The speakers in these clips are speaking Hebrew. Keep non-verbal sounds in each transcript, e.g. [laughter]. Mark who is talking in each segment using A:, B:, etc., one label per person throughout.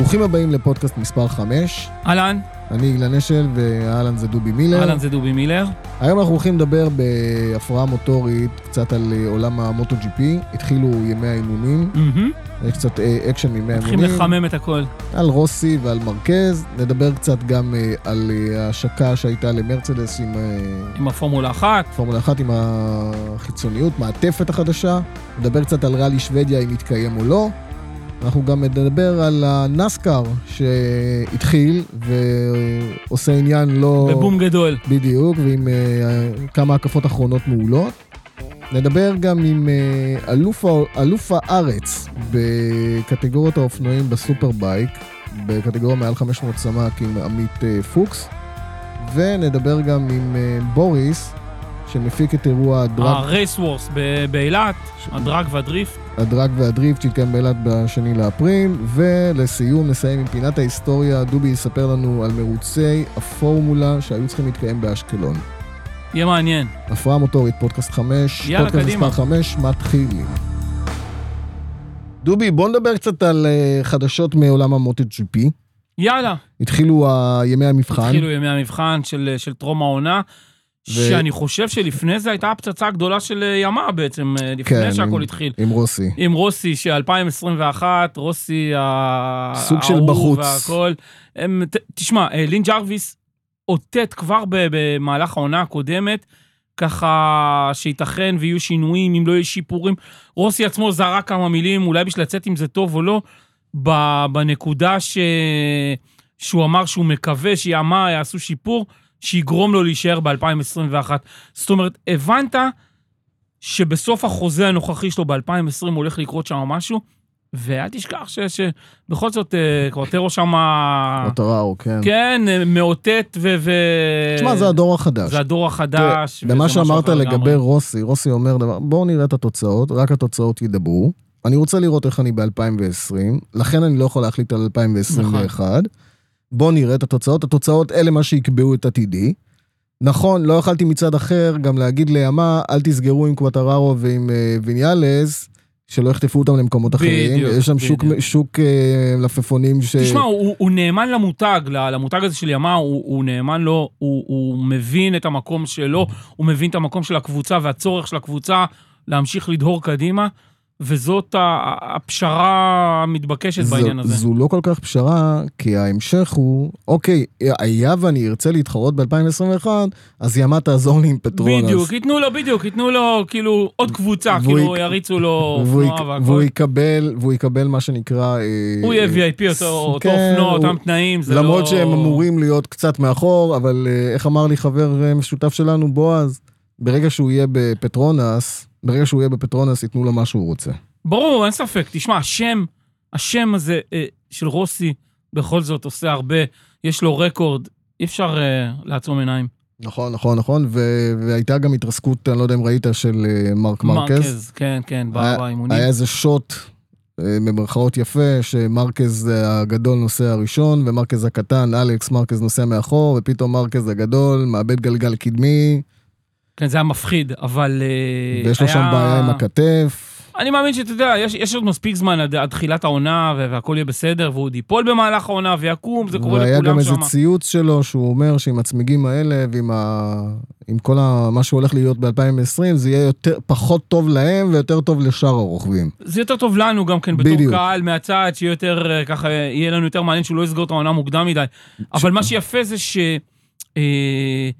A: ברוכים הבאים לפודקאסט מספר 5.
B: אהלן,
A: אני אילן אשל ואהלן זה דובי מילר.
B: אהלן זה דובי מילר.
A: היום אנחנו הולכים לדבר בהפרעה מוטורית קצת על אה, עולם המוטו ג'י פי. התחילו ימי האימונים. יש קצת אה, אקשן מימי האימונים.
B: לחמם את הכל.
A: על רוסי ועל מרכז. נדבר קצת גם על ההשקה שהייתה למרצדס עם
B: עם הפורמולה אחת.
A: פורמולה 1 עם החיצוניות, מעטפת החדשה. נדבר קצת על ראלי שוודיה אם יתקיים או לא. אנחנו גם נדבר על הנסקר שהתחיל ועושה עניין לא...
B: בבום גדול.
A: בדיוק, ועם uh, כמה הקפות אחרונות מעולות. נדבר גם עם uh, אלוף, אלוף הארץ בקטגוריות האופנועים בסופר בייק, בקטגוריה מעל 500 סמ"ק עם עמית uh, פוקס. ונדבר גם עם בוריס, שמפיק את אירוע הדרג,
B: הרייס וורס באילת, הדרג והדריפט.
A: הדרג והדריפט שהתקיים באילת בשני לאפריל. ולסיום נסיים עם פינת ההיסטוריה. דובי יספר לנו על מרוצי הפורמולה שהיו צריכים להתקיים באשקלון.
B: יהיה מעניין.
A: הפרעה מוטורית, פודקאסט 5,
B: יאללה,
A: פודקאסט
B: קדימה.
A: מספר 5, מתחילים. דובי, בוא נדבר קצת על אה, חדשות מעולם המוטו ג'י פי.
B: יאללה.
A: התחילו ימי המבחן.
B: התחילו ימי המבחן של, של טרום העונה,
A: ו-
B: שאני חושב שלפני זה הייתה הפצצה הגדולה של אה, ימאהה בעצם, אה, לפני
A: כן,
B: שהכל
A: עם-
B: התחיל.
A: עם רוסי.
B: עם רוסי ש-2021, רוסי ה-
A: סוג של בחוץ.
B: והכל. הם, ת, תשמע, אה, לין ג'רוויס אותת כבר במהלך העונה הקודמת, ככה שייתכן ויהיו שינויים, אם לא יהיו שיפורים. רוסי עצמו זרק כמה מילים, אולי בשביל לצאת עם זה טוב או לא, בנקודה ש... שהוא אמר שהוא מקווה שיאמה יעשו שיפור, שיגרום לו להישאר ב-2021. זאת אומרת, הבנת שבסוף החוזה הנוכחי שלו ב-2020 הולך לקרות שם משהו, ואל תשכח ש- שבכל זאת אה, קוורטרו שם,
A: מוטראו, כן.
B: כן, אה, מאותת ו...
A: תשמע, זה הדור החדש.
B: זה הדור החדש. משהו
A: שאמרת לגבי
B: לגמרי.
A: רוסי, רוסי אומר דבר, בואו נראה את התוצאות, רק התוצאות ידברו. אני רוצה לראות איך אני ב-2020, לכן אני לא יכול להחליט על 2021.
B: נכון.
A: בואו נראה את התוצאות, התוצאות אלה מה שיקבעו את עתידי. נכון, לא יכלתי מצד אחר גם להגיד לימה, אל תסגרו עם קוואטררו ועם אה, ויניאלס, שלא יחטפו אותם למקומות אחרים.
B: בדיוק,
A: יש שם שוק,
B: בדיוק.
A: שוק אה, לפפונים ש...
B: תשמע, הוא, הוא נאמן למותג, למותג הזה של ימה, הוא, הוא נאמן לו, הוא, הוא מבין את המקום שלו, הוא מבין את המקום של הקבוצה והצורך של הקבוצה להמשיך לדהור קדימה, וזאת הפשרה המתבקשת
A: זו-
B: בעניין הזה.
A: זו לא כל כך פשרה, כי ההמשך הוא, אוקיי, היה ואני ארצה להתחרות ב-2021, אז ימה תעזור לי עם פטרונס.
B: בדיוק, ייתנו לו, בדיוק, ייתנו לו כאילו עוד קבוצה, כאילו
A: יק-
B: יריצו לו אופנוע והכל.
A: והוא יקבל, והוא יקבל מה שנקרא... אה,
B: הוא יהיה VIP,
A: ס-
B: אותו
A: כן,
B: אופנוע, אותם תנאים, זה לא...
A: למרות שהם אמורים להיות קצת מאחור, אבל אה, איך אמר לי חבר אה, משותף שלנו, בועז, ברגע שהוא יהיה בפטרונס, ברגע שהוא יהיה בפטרונס, ייתנו לו מה שהוא רוצה.
B: ברור, אין ספק. תשמע, השם, השם הזה אה, של רוסי בכל זאת עושה הרבה, יש לו רקורד, אי אפשר אה, לעצום עיניים.
A: נכון, נכון, נכון, ו- והייתה גם התרסקות, אני לא יודע אם ראית, של אה, מרק מרקז.
B: כן, כן,
A: היה-
B: באימונים.
A: היה איזה שוט, אה, במרכאות יפה, שמרקז הגדול נוסע הראשון, ומרקז הקטן, אלכס מרקז נוסע מאחור, ופתאום מרקז הגדול מאבד גלגל קדמי,
B: כן, זה היה מפחיד, אבל... אה,
A: ויש לו
B: היה-
A: שם בעיה עם הכתף.
B: אני מאמין שאתה יודע, יש, יש עוד מספיק זמן עד, עד תחילת העונה, ו- והכל יהיה בסדר, והוא עוד ייפול במהלך העונה, ויקום, זה קורה
A: והיה גם
B: לכולם
A: איזה
B: שם.
A: ציוץ שלו, שהוא אומר שעם הצמיגים האלה, ועם ה... עם כל ה... מה שהולך להיות ב-2020, זה יהיה יותר, פחות טוב להם ויותר טוב לשאר הרוכבים.
B: זה יותר טוב לנו גם כן, בתור
A: בדיוק.
B: קהל מהצד, שיהיה יותר, אה, ככה, יהיה לנו יותר מעניין שהוא לא יסגור את העונה מוקדם מדי. אבל מה שיפה זה ש... אה,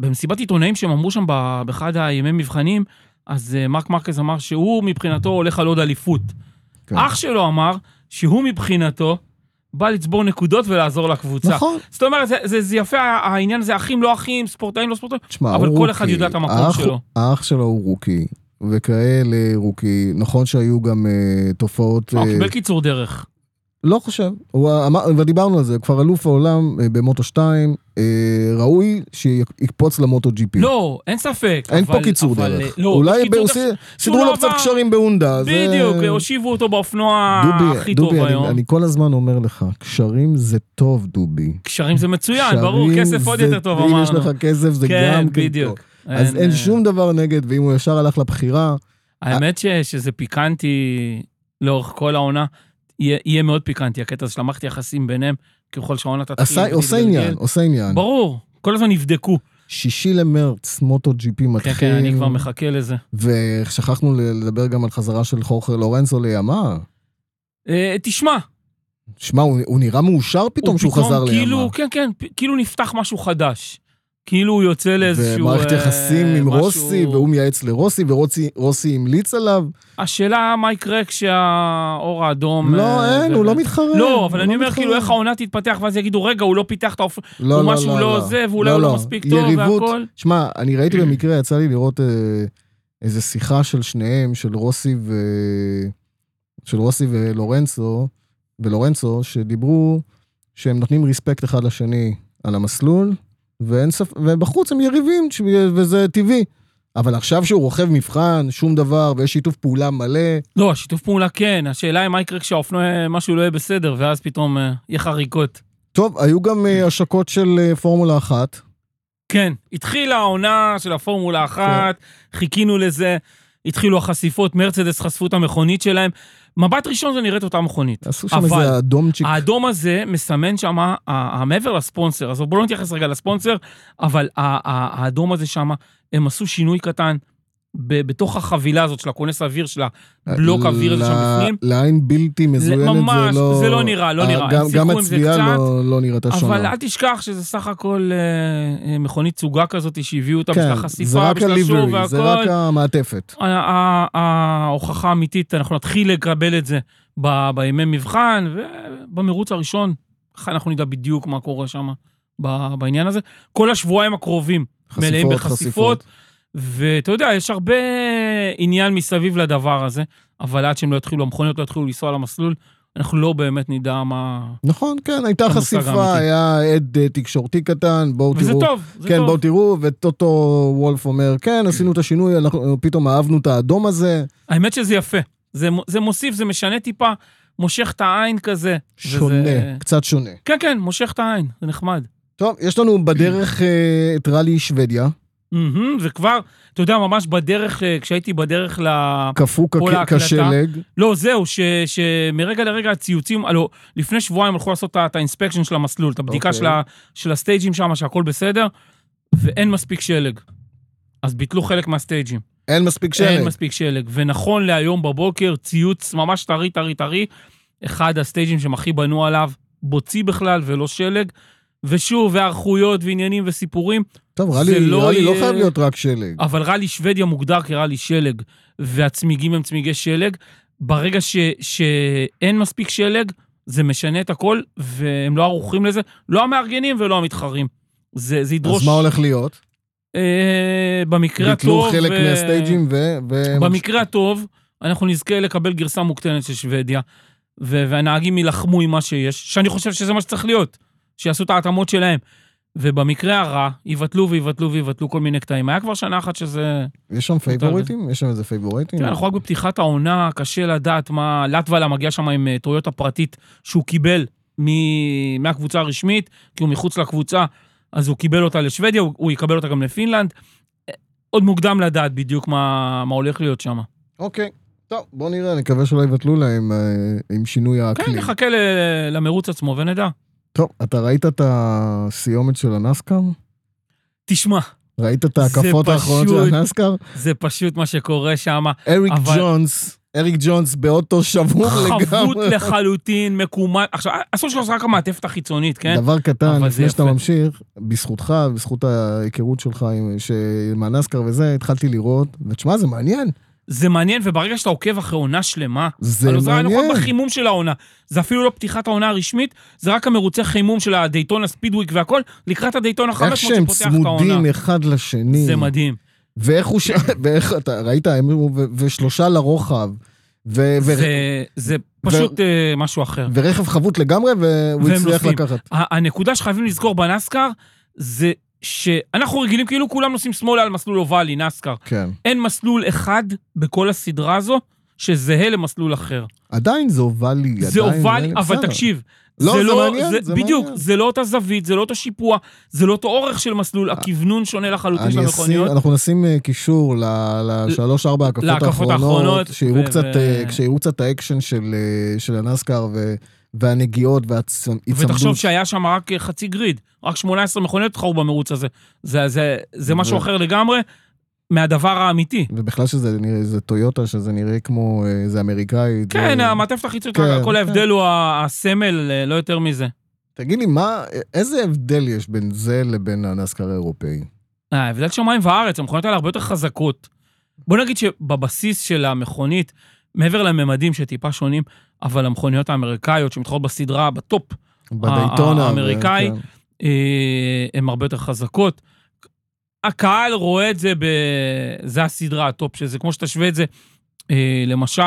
B: במסיבת עיתונאים שהם אמרו שם באחד הימי מבחנים, אז אה, מרק מרקז אמר שהוא מבחינתו הולך על עוד אליפות.
A: כן.
B: אח שלו אמר שהוא מבחינתו בא לצבור נקודות ולעזור לקבוצה.
A: נכון.
B: זאת אומרת, זה, זה, זה יפה העניין הזה, אחים לא אחים, ספורטאים לא ספורטאים.
A: תשמע,
B: אבל כל אחד
A: רוקי.
B: יודע את המקום
A: האח-
B: שלו.
A: האח שלו הוא רוקי, וכאלה רוקי. נכון שהיו גם אה, תופעות...
B: הוא
A: אה,
B: קיבל קיצור דרך.
A: לא חושב, הוא אמר, ודיברנו על זה, כבר אלוף העולם אה, במוטו 2, אה, ראוי שיקפוץ למוטו פי.
B: לא, אין ספק.
A: אין
B: אבל-
A: פה קיצור
B: אבל,
A: דרך.
B: לא,
A: אולי
B: יש
A: סידרו
B: לא
A: לו קצת
B: עבר.
A: קשרים בהונדה. זה-
B: בדיוק, הושיבו אותו באופנוע
A: דובי,
B: הכי
A: דובי,
B: טוב
A: אני,
B: היום.
A: אני כל הזמן אומר לך, קשרים זה טוב, דובי.
B: קשרים זה מצוין, ברור, כסף עוד
A: זה-
B: יותר טוב,
A: ואם יש
B: אמרנו.
A: לך כסף זה
B: כן,
A: גם כן
B: בדיוק.
A: טוב. אז אין
B: אה,
A: שום דבר נגד, ואם הוא ישר הלך לבחירה,
B: האמת ש- שזה פיקנטי לאורך כל העונה. יהיה, יהיה מאוד פיקנטי, הקטע הזה של המערכת יחסים ביניהם, ככל שהעונה תתחיל.
A: עושה. עניין, עושה עניין.
B: ברור, כל הזמן יבדקו.
A: שישי למרץ, מוטו ג'י פי
B: כן,
A: מתחיל.
B: כן, אני כבר מחכה לזה.
A: ושכחנו לדבר גם על חזרה של חורכה לורנזו לימה.
B: אה, תשמע,
A: שמע, הוא, הוא נראה מאושר פתאום
B: הוא
A: שהוא
B: פתאום
A: חזר
B: כאילו,
A: לימה.
B: כן, כן, כאילו נפתח משהו חדש. כאילו הוא יוצא לאיזשהו...
A: ומערכת
B: אה,
A: יחסים עם
B: משהו-
A: רוסי, והוא מייעץ לרוסי, ורוסי רוסי המליץ עליו.
B: השאלה מה יקרה כשהאור האדום...
A: לא,
B: אה,
A: אין,
B: ו-
A: הוא לא מתחרה.
B: לא, אבל
A: הוא
B: אני אומר,
A: מתחרה.
B: כאילו, איך העונה תתפתח, ואז יגידו, רגע, הוא לא פיתח את האופן,
A: לא,
B: הוא
A: לא,
B: משהו
A: לא,
B: לא
A: לא.
B: זה, ואולי הוא לא מספיק טוב,
A: יריבות.
B: והכל.
A: שמע, אני ראיתי במקרה, יצא לי לראות אה, איזה שיחה של שניהם, של רוסי ו... של רוסי ולורנצו, ולורנצו, שדיברו שהם נותנים ריספקט אחד לשני על המסלול, ואין ספ... ובחוץ הם יריבים, ש- וזה טבעי. אבל עכשיו שהוא רוכב מבחן, שום דבר, ויש שיתוף פעולה מלא,
B: לא, השיתוף פעולה כן, השאלה היא מה יקרה כשהאופנוע, משהו לא יהיה בסדר, ואז פתאום אה, יהיה חריקות.
A: טוב, היו גם אה, השקות של אה, פורמולה אחת.
B: כן, התחילה העונה של הפורמולה אחת,
A: כן.
B: חיכינו לזה, התחילו החשיפות, מרצדס חשפו את המכונית שלהם. מבט ראשון זה נראית אותה מכונית.
A: עשו שם איזה אדומצ'יק.
B: האדום הזה מסמן שם, מעבר לספונסר, אז בואו לא נתייחס רגע לספונסר, אבל האדום הזה שם, הם עשו שינוי קטן ב- בתוך החבילה הזאת של הכונס האוויר, של הבלוק האוויר הזה שם בפנים.
A: לעין בלתי מזוינת
B: ממש,
A: זה לא...
B: זה לא נראה, לא
A: אה,
B: נראה.
A: גם,
B: זה
A: הצביעה לא, לא נראתה שונה.
B: אבל אל תשכח שזה סך הכל אה, אה, מכונית תצוגה כזאת שהביאו אותה
A: כן,
B: בשביל
A: זה
B: החשיפה,
A: רק
B: בשביל השואו
A: הליברי, זה רק
B: והכל.
A: המעטפת.
B: ה- ה- ההוכחה האמיתית, אנחנו נתחיל לקבל את זה ב- בימי מבחן, ובמרוץ הראשון, אנחנו נדע בדיוק מה קורה שם בעניין הזה. כל השבועיים הקרובים מלאים בחשיפות, ואתה יודע, יש הרבה עניין מסביב לדבר הזה, אבל עד שהם לא יתחילו, המכוניות לא יתחילו לנסוע למסלול, אנחנו לא באמת נדע מה...
A: נכון, כן, הייתה חשיפה. היה עד אה, תקשורתי קטן, בואו
B: וזה
A: תראו.
B: טוב, זה
A: כן,
B: טוב.
A: בואו תראו, וטוטו וולף אומר, כן, עשינו את השינוי, אנחנו פתאום אהבנו את האדום הזה.
B: האמת שזה יפה. זה, זה מוסיף, זה משנה טיפה, מושך את העין כזה.
A: שונה,
B: וזה...
A: קצת שונה.
B: כן, כן, מושך את העין, זה נחמד.
A: טוב, יש לנו בדרך אה, את ראלי שוודיה,
B: מהמם, וכבר, אתה יודע, ממש בדרך, אה, כשהייתי בדרך ל...
A: קפוא. כשלג.
B: לא, זהו, ש, שמרגע לרגע הציוצים, הלו, לפני שבועיים הלכו לעשות את האינספקשן של המסלול, את הבדיקה
A: אוקיי.
B: של, ה, של ה stageים שם, שהכל בסדר, ואין מספיק שלג. אז ביטלו חלק מה stageים.
A: אין מספיק שלג.
B: אין מספיק שלג. ונכון להיום בבוקר, ציוץ ממש טרי, טרי, טרי, אחד ה stageים שהם הכי בנו עליו, בוצי בכלל ולא שלג. ושוב, והיערכויות ועניינים וסיפורים,
A: טוב,
B: זה
A: ראלי
B: לא
A: ראלי לא חייב להיות רק שלג.
B: אבל רלי שוודיה מוגדר כרלי שלג, והצמיגים הם צמיגי שלג. ברגע ש, שאין מספיק שלג, זה משנה את הכל, והם לא ערוכים לזה, לא המארגנים ולא המתחרים. זה, זה ידרוש...
A: אז מה הולך להיות?
B: אה, במקרה
A: ביטלו
B: הטוב...
A: חלק
B: אה,
A: מה stageים ו... ו-
B: במקרה הטוב, אנחנו נזכה לקבל גרסה מוקטנת של שוודיה, ו- והנהגים יילחמו עם מה שיש, שאני חושב שזה מה שצריך להיות, שיעשו את ההתאמות שלהם. ובמקרה הרע, יבטלו ויבטלו ויבטלו כל מיני קטעים. היה כבר שנה אחת שזה...
A: יש שם favoriteים? יש שם איזה favoriteים?
B: כן, אנחנו רק בפתיחת העונה, קשה לדעת מה... לטוואלה מגיע שם עם אה, טויוטה פרטית שהוא קיבל מ- מהקבוצה הרשמית, כי הוא מחוץ לקבוצה, אז הוא קיבל אותה לשוודיה, הוא, הוא יקבל אותה גם לפינלנד. עוד מוקדם לדעת בדיוק מה, מה הולך להיות שם.
A: אוקיי. טוב, בוא נראה, נקווה שלא יבטלו להם אה, עם שינוי
B: כן,
A: האקלים.
B: נחכה ל- למרוץ עצמו ונדע.
A: טוב, אתה ראית את הסיומת של הנסקר?
B: תשמע,
A: ראית את ההקפות האחרונות של הנסקר?
B: זה פשוט מה שקורה שם.
A: אריק
B: אבל-
A: ג'ונס, אריק ג'ונס באוטו שבור
B: חבוט
A: לגמרי.
B: לחלוטין, מקומן. עכשיו, אסור שלו זה רק המעטפת החיצונית, כן?
A: דבר קטן, לפני שאתה. ממשיך, בזכותך, בזכות ההיכרות שלך עם- עם הנסקר וזה, התחלתי לראות, ותשמע, זה מעניין.
B: זה מעניין, וברגע שאתה עוקב אחרי עונה שלמה,
A: זה
B: הלוא זה היה נכון
A: מעניין.
B: בחימום של העונה. זה אפילו לא פתיחת העונה הרשמית, זה רק המרוצי חימום של הדייטונה ספידוויק והכל, לקראת הדייטונה
A: איך
B: 500
A: שהם
B: שפותח את העונה.
A: צמודים אחד לשני.
B: זה מדהים.
A: ואיך הוא ש... [laughs] ואיך אתה, ראית, הם ו- ושלושה לרוחב. ו- ו-
B: זה- זה פשוט אה, משהו אחר.
A: ורכב חבוט לגמרי, והוא הצליח. לקחת.
B: הנקודה שחייבים לזכור בנסקר, זה שאנחנו רגילים כאילו כולם נוסעים שמאלה על מסלול אובלי, נסקר.
A: כן.
B: אין מסלול אחד בכל הסדרה הזו שזהה למסלול אחר.
A: עדיין זה אובלי.
B: זה
A: עדיין,
B: אובלי, אבל
A: בסדר.
B: תקשיב,
A: לא, זה
B: לא,
A: מעניין,
B: זה,
A: זה
B: בדיוק,
A: מעניין.
B: זה לא אותה זווית, זה לא אותו שיפוע, זה לא אותו אורך של מסלול, הכוונון שונה לחלוטין של המכוניות.
A: אנחנו נשים אה, קישור ל- לשלוש-ארבע הקפות
B: להקפות
A: האחרונות,
B: האחרונות,
A: שיראו קצת, אה, כשיראו קצת האקשן של, אה, של הנסקאר ו- והנגיעות וההיצמדות.
B: ותחשוב שהיה שם רק חצי grid, רק 18 מכוניות תחרו במרוץ הזה. זה, זה, זה משהו
A: ו-
B: אחר לגמרי מהדבר האמיתי.
A: ובכלל שזה נראה, זה טויוטה, שזה נראה כמו, אה, זה אמריקאי.
B: כן,
A: זה...
B: המעטפת החיצונית,
A: כן,
B: כל
A: כן.
B: ההבדל הוא ה- הסמל, אה, לא יותר מזה.
A: תגיד לי, מה, איזה הבדל יש בין זה לבין הנסקר האירופאי?
B: אה, ההבדל של מים וארץ, המכוניות האלה הרבה יותר חזקות. בוא נגיד שבבסיס של המכונית, מעבר לממדים שטיפה שונים, אבל המכוניות האמריקאיות שמתחרות בסדרה, בטופ.
A: ו-
B: האמריקאי,
A: כן.
B: אה, הן הרבה יותר חזקות. הקהל רואה את זה ב... זה הסדרה הטופ של זה, כמו שתשווה את זה, אה, למשל,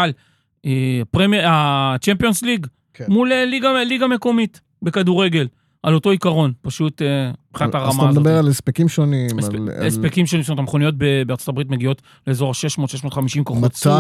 B: אה, הצ'מפיונס ליג,
A: כן.
B: מול אה, ליגה, ליגה מקומית בכדורגל, על אותו עיקרון, פשוט מבחינת
A: אז
B: הרמה
A: אתה
B: הזאת.
A: מדבר על הספקים שונים.
B: הספ-
A: על-
B: הספקים של זאת אומרת, המכוניות בארצות הברית מגיעות לאזור ה-600-650 כוחות סוס.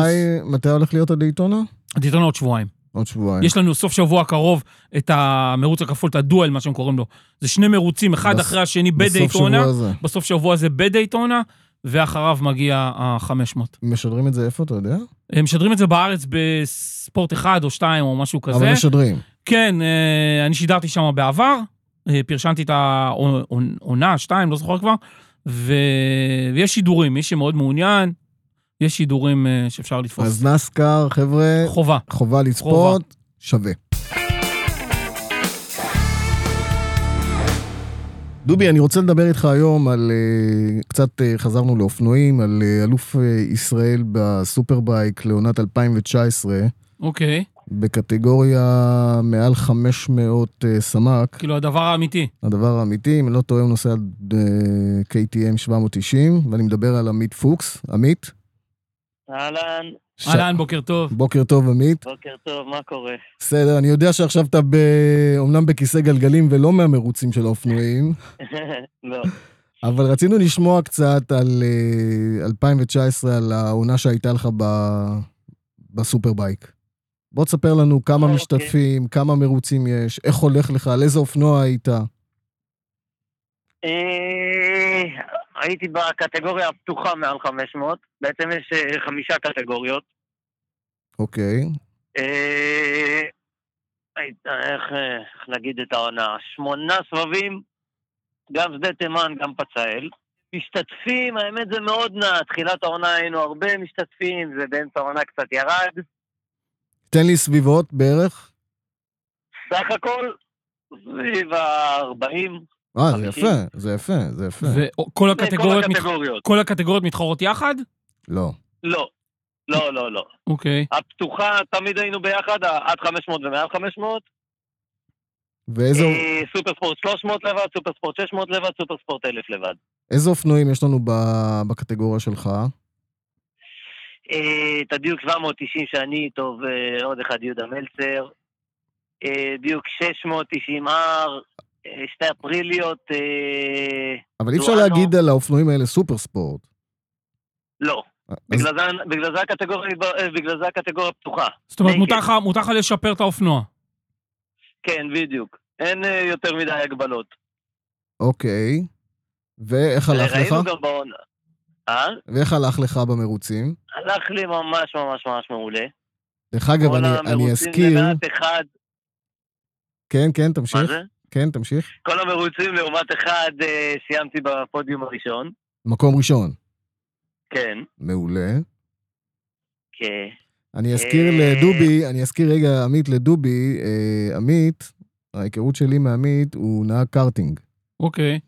A: מתי, הולך להיות הדייטונה?
B: דייטונה עוד שבועיים.
A: עוד שבועיים.
B: יש לנו סוף שבוע הקרוב את המרוץ הכפול, את ה duel, מה שהם קוראים לו. זה שני מרוצים, אחד
A: בס-
B: אחרי השני בדייטונה. בסוף שבוע זה בדייטונה, ואחריו מגיע ה-500.
A: משדרים את זה איפה, אתה יודע?
B: הם משדרים את זה בארץ בספורט אחד או שתיים או משהו כזה.
A: אבל משדרים.
B: כן, אה, אני שידרתי שם בעבר, אה, פרשנתי את העונה, שתיים, לא זוכר כבר. ויש שידורים, מי שמאוד מעוניין, יש שידורים אה, שאפשר לתפוס.
A: אז נסקר, חבר'ה,
B: חובה.
A: חובה לצפות, שווה. דובי, אני רוצה לדבר איתך היום על, אה, קצת אה, חזרנו לאופנועים, על אלוף ישראל בסופרבייק לעונת 2019,
B: אוקיי,
A: בקטגוריה מעל 500 אה, סמ"ק.
B: כאילו הדבר האמיתי.
A: הדבר האמיתי, אם אני לא טועה, הוא נוסע עד KTM 790, ואני מדבר על עמית פוקס. עמית?
C: אהלן,
A: ש-
B: אהלן, בוקר טוב.
A: בוקר טוב, עמית.
C: בוקר טוב, מה קורה?
A: בסדר, אני יודע שעכשיו אתה ב... אומנם בכיסא גלגלים ולא מהמרוצים של האופנועים, [laughs]
C: לא.
A: אבל רצינו לשמוע קצת על אה, 2019, על העונה שהייתה לך ב... בסופרבייק. בוא תספר לנו כמה
C: אוקיי.
A: משתתפים, כמה מרוצים יש, איך הולך לך, על איזה אופנוע היית.
C: הייתי בקטגוריה הפתוחה מעל 500, בעצם יש אה, חמישה קטגוריות.
A: אוקיי.
C: אה, איך אה, איך להגיד את העונה? שמונה סבבים, גם שדה תימן, גם פצאל. משתתפים, האמת זה מאוד נע, תחילת העונה היינו הרבה משתתפים, ובאמצע העונה קצת ירד.
A: תן לי סביבות בערך.
C: סך הכל, סביב ה-40.
A: אה, זה. יפה, זה יפה, זה יפה.
B: וכל הקטגוריות,
C: כל
B: מת...
C: הקטגוריות.
B: כל הקטגוריות מתחרות יחד?
A: לא.
C: לא. לא, לא, לא.
B: אוקיי.
C: הפתוחה, תמיד היינו ביחד, עד 500 ומעל 500.
A: ואיזה
C: אה, סופר ספורט 300 לבד, סופר ספורט 600 לבד, סופר ספורט 1000 לבד.
A: איזה אופנועים יש לנו ב- בקטגוריה שלך?
C: אה, את הדיוק 790 שאני איתו, ועוד אחד יהודה מלצר. אה, דיוק 690R, אה, שתי אפריליות, אה,
A: אבל אי אפשר. להגיד על האופנועים האלה סופר ספורט.
C: לא. בגלל זה- זה הקטגוריה- אה, בגלל זה הקטגוריה פתוחה.
B: זאת אומרת. מותר לך- לשפר את האופנוע.
C: כן, בדיוק. אין אה, יותר מדי הגבלות.
A: אוקיי. ואיך הלך לך?
C: ראינו גם בעונה. אה?
A: ואיך הלך לך במרוצים?
C: הלך לי ממש ממש ממש מעולה.
A: דרך אגב,
C: כל
A: אני, אני
C: המרוצים
A: אזכיר...
C: למעט אחד,
A: כן, כן,
C: מה
A: תמשיך.
C: זה?
A: כן, תמשיך.
C: כל המרוצים לעומת אחד אה, סיימתי בפודיום הראשון.
A: מקום ראשון.
C: כן,
A: מעולה.
C: כן.
A: אני אזכיר
C: אה,
A: לדובי, אני אזכיר רגע, עמית לדובי, אה, עמית, ההיכרות שלי מעמית, הוא נהג קארטינג.
B: אוקיי.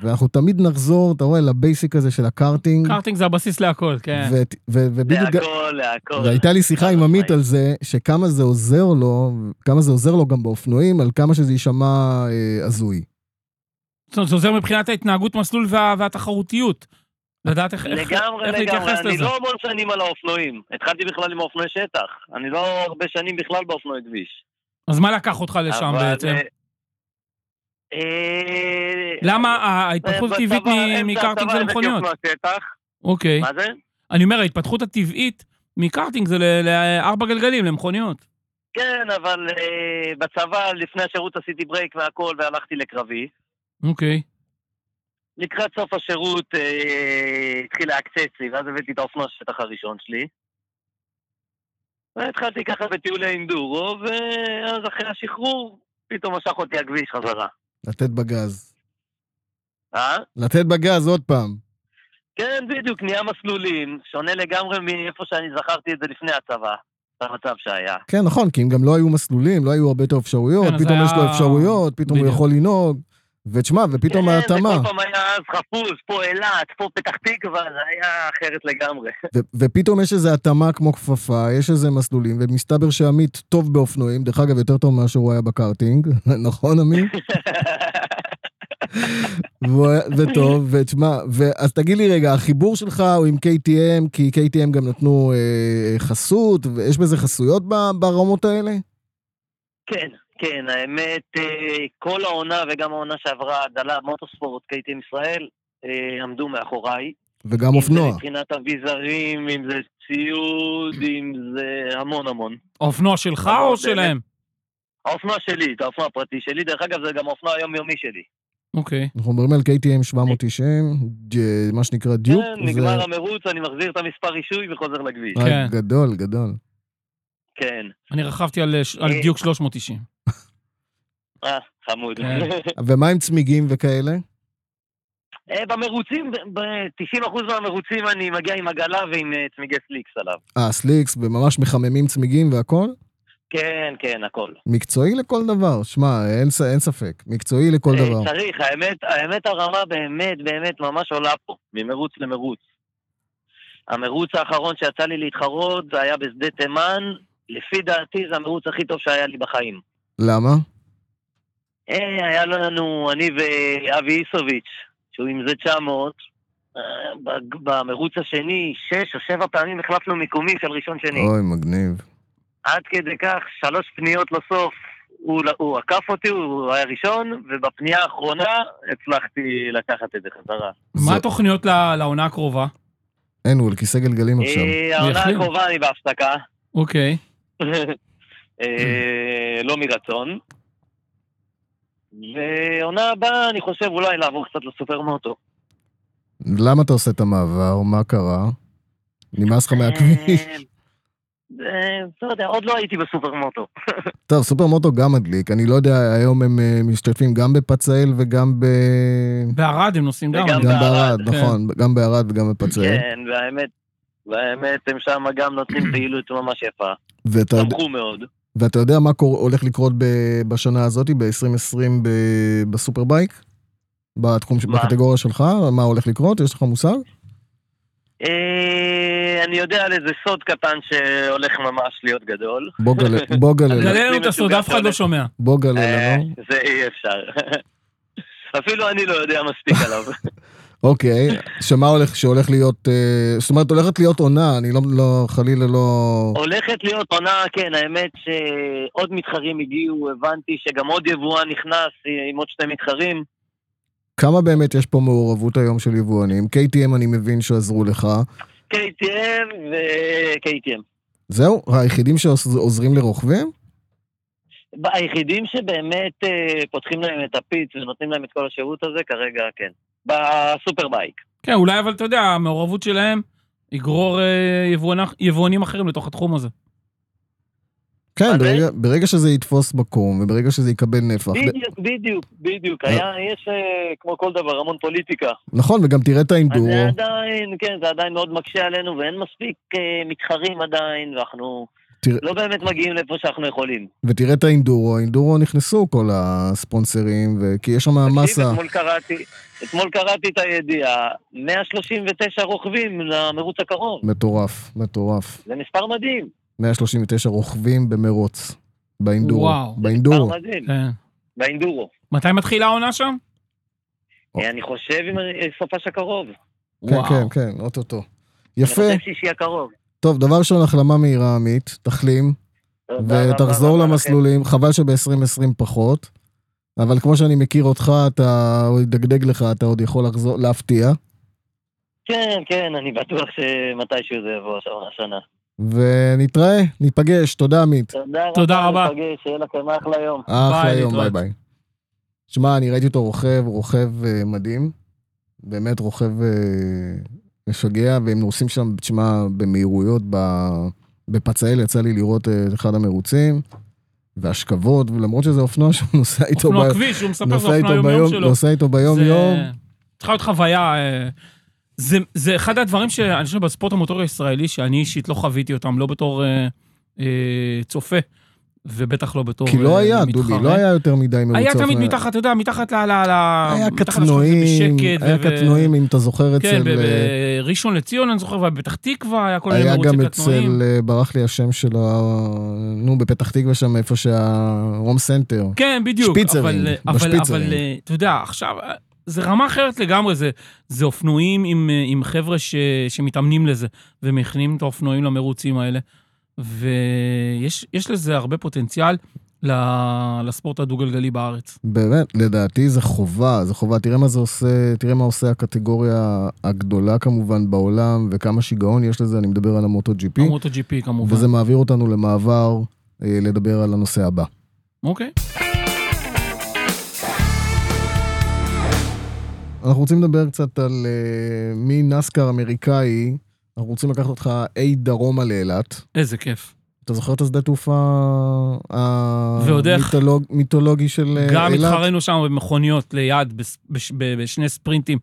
A: ואנחנו תמיד נחזור, אתה רואה, ל basic הזה של הקארטינג.
B: קארטינג זה הבסיס להכל, כן.
A: ו- ו- ובדיוק...
C: להכל, להכל.
A: והייתה לי שיחה עם עמית. על זה, שכמה זה עוזר לו, כמה זה עוזר לו גם באופנועים, על כמה שזה יישמע אה, הזוי.
B: זאת אומרת, זה עוזר מבחינת ההתנהגות מסלול וה- והתחרותיות. לדעת איך איך-
C: לגמרי,
B: איך
C: לגמרי.
B: להתייחס
C: אני
B: לזה.
C: לא המון שנים על האופנועים. התחלתי בכלל עם אופנועי שטח. אני לא הרבה שנים בכלל באופנועי כביש.
B: אז מה לקח אותך לשם
C: אבל,
B: בעצם?
C: אה, אה,
B: למה ההתפתחות
C: בצבא,
B: הטבעית מקארטינג זה למכוניות? אוקיי.
C: מה זה?
B: אני אומר, ההתפתחות הטבעית מקארטינג זה לארבע גלגלים, למכוניות.
C: כן, אבל אה, בצבא, לפני השירות עשיתי ברייק והכל, והלכתי לקרבי.
B: אוקיי.
C: לקראת סוף השירות אה, התחיל לעקצץ לי, ואז הבאתי את האופנוע השטח הראשון שלי. והתחלתי ככה בטיולי אינדורו, ואז אחרי השחרור, פתאום משך אותי הכביש חזרה.
A: לתת בגז.
C: אה?
A: לתת בגז עוד פעם.
C: כן, בדיוק, נהיה מסלולים, שונה לגמרי מאיפה שאני זכרתי את זה לפני הצבא, המצב שהיה.
A: כן, נכון, כי אם גם לא היו מסלולים, לא היו הרבה יותר אפשרויות,
B: כן,
A: פתאום
B: היה-
A: יש לו אפשרויות, פתאום הוא
B: בדיוק.
A: יכול לנהוג. ותשמע, ופתאום
C: כן,
A: ההתאמה.
C: זה כל פעם היה אז חפוז, פה אילת, פה פתח תקווה, זה היה אחרת לגמרי.
A: ופתאום יש איזו התאמה כמו כפפה, יש איזה מסלולים, ומסתבר שעמית טוב באופנועים, דרך אגב, יותר טוב מאשר הוא היה בקארטינג, [laughs] נכון, עמית? [laughs] וטוב, ותשמע, אז תגיד לי רגע, החיבור שלך הוא עם KTM, כי KTM גם נתנו אה, חסות, ויש בזה חסויות ברמות האלה?
C: כן, כן, האמת, אה, כל העונה וגם העונה שעברה, דלה מוטוספורט, קייטים ישראל, אה, עמדו מאחוריי.
A: וגם
C: אם זה
A: אופנוע.
C: מבחינת אביזרים, אם זה ציוד, אם זה המון המון.
B: האופנוע שלך או שלהם?
C: האופנוע שלי, את האופנוע הפרטי שלי, דרך אגב זה גם האופנוע היומיומי שלי.
B: אוקיי.
A: אנחנו מדברים על KTM 790, ד- מה שנקרא דיוק.
C: כן, נגמר המרוץ, אני מחזיר את המספר רישוי וחוזר לכביש.
B: כן.
A: גדול, גדול.
C: כן.
B: אני רכבתי על
C: אה.
B: דיוק 390.
C: אה, חמוד.
B: כן. [laughs]
A: ומה עם צמיגים וכאלה?
C: אה, במרוצים, ב-90% מהמרוצים אני מגיע עם עגלה ועם אה, צמיגי סליקס עליו.
A: אה, סליקס, וממש מחממים צמיגים והכל?
C: כן, כן, הכל.
A: מקצועי לכל דבר, שמע, אין, אין ספק, מקצועי לכל
C: אה,
A: דבר.
C: צריך, האמת, האמת הרמה באמת, באמת ממש עולה פה, ממרוץ למרוץ. המרוץ האחרון שיצא לי להתחרות, זה היה בשדה תימן, לפי דעתי זה המרוץ הכי טוב שהיה לי בחיים.
A: למה?
C: אה, היה לנו, אני ואבי איסוביץ', שהוא עם זה 900, אה, במרוץ השני, שש או שבע פעמים החלפנו מיקומים של ראשון שני.
A: אוי, מגניב.
C: עד כדי כך, שלוש פניות לסוף, הוא, הוא עקף אותי, הוא היה ראשון, ובפנייה האחרונה הצלחתי לקחת את זה חזרה.
A: זה-
B: מה התוכניות לעונה הקרובה?
A: אין, הוא על כיסא גלגלים עכשיו.
C: אה, העונה. הקרובה אני בהפסקה,
B: אוקיי. [laughs]
C: אה, לא מרצון. ועונה הבאה, אני חושב אולי לעבור קצת לסופר מוטו.
A: למה אתה עושה את המעבר? מה קרה? נמאס לך מהכביש?
C: אה, אה, לא יודע, עוד לא הייתי בסופר מוטו. [laughs]
A: טוב, סופר מוטו גם מדליק. אני לא יודע, היום הם אה, משתתפים גם בפצאל וגם ב...
B: בערד הם נוסעים גם.
A: גם
C: בערד,
A: בערד,
B: כן.
A: נכון, גם בערד וגם בפצאל.
C: כן, והאמת, והאמת, הם שם גם נותנים פעילות ממש יפה.
A: ואתה יודע-
C: שמחו מאוד.
A: ואתה יודע מה קור- הולך לקרות ב- בשנה הזאת, ב-2020 ב- בסופר בייק? בתחום,
C: מה?
A: בקטגוריה שלך? מה הולך לקרות? יש לך מושג?
C: אה, אני יודע על איזה סוד קטן שהולך ממש להיות גדול.
A: בוא גלה, [laughs] בוא גלה,
B: גלה לנו את הסוד, אף אחד לא שומע.
A: בוא גלה
C: אה,
A: לנו.
C: זה אי אפשר. [laughs] אפילו אני לא יודע מספיק עליו. [laughs]
A: אוקיי, שמה הולך, שהולך להיות, אה, זאת אומרת, הולכת להיות עונה, אני לא, לא, חלילה לא...
C: הולכת להיות עונה, כן, האמת שעוד מתחרים הגיעו, הבנתי שגם עוד יבואן נכנס עם עוד שני מתחרים.
A: כמה באמת יש פה מעורבות היום של יבואנים? KTM אני מבין שעזרו לך.
C: KTM ו-KTM.
A: זהו? היחידים שעוזרים לרוכבים?
C: היחידים שבאמת אה, פותחים להם את הפיץ ונותנים להם את כל השירות הזה, כרגע כן. בסופר בייק.
B: כן, אולי אבל אתה יודע, המעורבות שלהם יגרור אה, יבואנ- יבואנים אחרים לתוך התחום הזה.
A: כן,
C: זה?
A: ברגע, ברגע שזה יתפוס מקום, וברגע שזה יקבל נפח.
C: בדיוק, בדיוק, בדיוק.
A: אה.
C: היה, יש אה, כמו כל דבר המון פוליטיקה.
A: נכון, וגם תראה את האינדורו.
C: זה עדיין, כן, זה עדיין מאוד מקשה עלינו, ואין מספיק אה, מתחרים עדיין, ואנחנו
A: תראה-
C: לא באמת מגיעים לאיפה שאנחנו יכולים.
A: ותראה את האינדורו, האינדורו נכנסו כל הספונסרים, ו- כי יש שם מסה.
C: אתמול קראתי, אתמול קראתי את הידיעה, 139 רוכבים למרוץ הקרוב.
A: מטורף, מטורף.
C: זה מספר מדהים.
A: 139 רוכבים במרוץ. באינדורו.
B: וואו.
A: באינדורו.
C: מספר מדהים.
B: כן.
C: באינדורו.
B: מתי מתחילה העונה שם?
C: אני חושב עם סופש הקרוב.
A: כן,
B: וואו.
A: כן, כן, אוטוטו.
C: אני
A: יפה.
C: חושב שישי הקרוב.
A: טוב, דבר ראשון, החלמה מהירה, עמית. תחלים, ותחזור. למסלולים. חבל שב-2020 פחות. אבל כמו שאני מכיר אותך, אתה, הוא ידגדג לך, אתה עוד יכול לחזור, להפתיע.
C: כן, כן, אני בטוח שמתישהו זה יבוא השנה.
A: ונתראה, ניפגש, תודה עמית.
C: תודה רבה.
B: תודה רבה.
C: ניפגש, שיהיה לכם אחלה יום.
A: אחלה
B: ביי,
A: יום, ביי. ביי. שמע, אני ראיתי אותו רוכב, רוכב אה, מדהים. באמת רוכב אה, משגע, והם נוסעים שם, תשמע, במהירויות, בפצאל יצא לי לראות אה, את אחד המרוצים, והשכבות, ולמרות שזה אופנוע [laughs] שהוא נוסע איתו
B: אופנוע
A: ב-
B: כביש, הוא מספר
A: איתו
B: אופנוע יום-יום
A: ביום,
B: שלו.
A: נוסע איתו ביום-יום.
B: זה- צריכה להיות חוויה. אה, זה, זה אחד הדברים שאני חושב בספורט המוטורי הישראלי, שאני אישית לא חוויתי אותם, לא בתור אה, אה, צופה, ובטח לא בתור
A: כי לא
B: אה,
A: היה,
B: מתחרה.
A: דובי, לא היה יותר מדי מרוצי
B: היה תמיד
A: אופנוע.
B: מתחת, אתה יודע, מתחת ל...
A: היה קטנועים, היה קטנועים, אם אתה זוכר
B: כן,
A: אצל... אה,
B: בראשון לציון, אני זוכר, ובפתח תקווה היה כל מיני
A: היה
B: מרוצי
A: גם
B: קטנועים.
A: אצל, אה, ברח לי השם של ה... נו, בפתח תקווה שם, איפה שה Home Center.
B: כן, בדיוק.
A: שפיצרים, בשפיצרים.
B: אבל אה, אתה יודע, עכשיו, אה, זה רמה אחרת לגמרי, זה, זה אופנועים עם, אה, עם חבר'ה ש, שמתאמנים לזה, ומכינים את האופנועים למרוצים האלה, ויש יש לזה הרבה פוטנציאל לספורט הדו-גלגלי בארץ.
A: באמת, לדעתי זה חובה, זה חובה. תראה מה זה עושה, תראה מה עושה הקטגוריה הגדולה כמובן בעולם, וכמה שיגעון יש לזה, אני מדבר על המוטו פי,
B: המוטו פי כמובן.
A: וזה מעביר אותנו למעבר אה, לדבר על הנושא הבא.
B: אוקיי.
A: אנחנו רוצים לדבר קצת על אה, מנסקר אמריקאי, אנחנו רוצים לקחת אותך אי דרומה לאילת.
B: איזה כיף.
A: אתה זוכר את השדה תעופה. המיתולוגי של אה,
B: גם
A: אילת?
B: התחרנו שם במכוניות ליד, בש- ב- בשני ספרינטים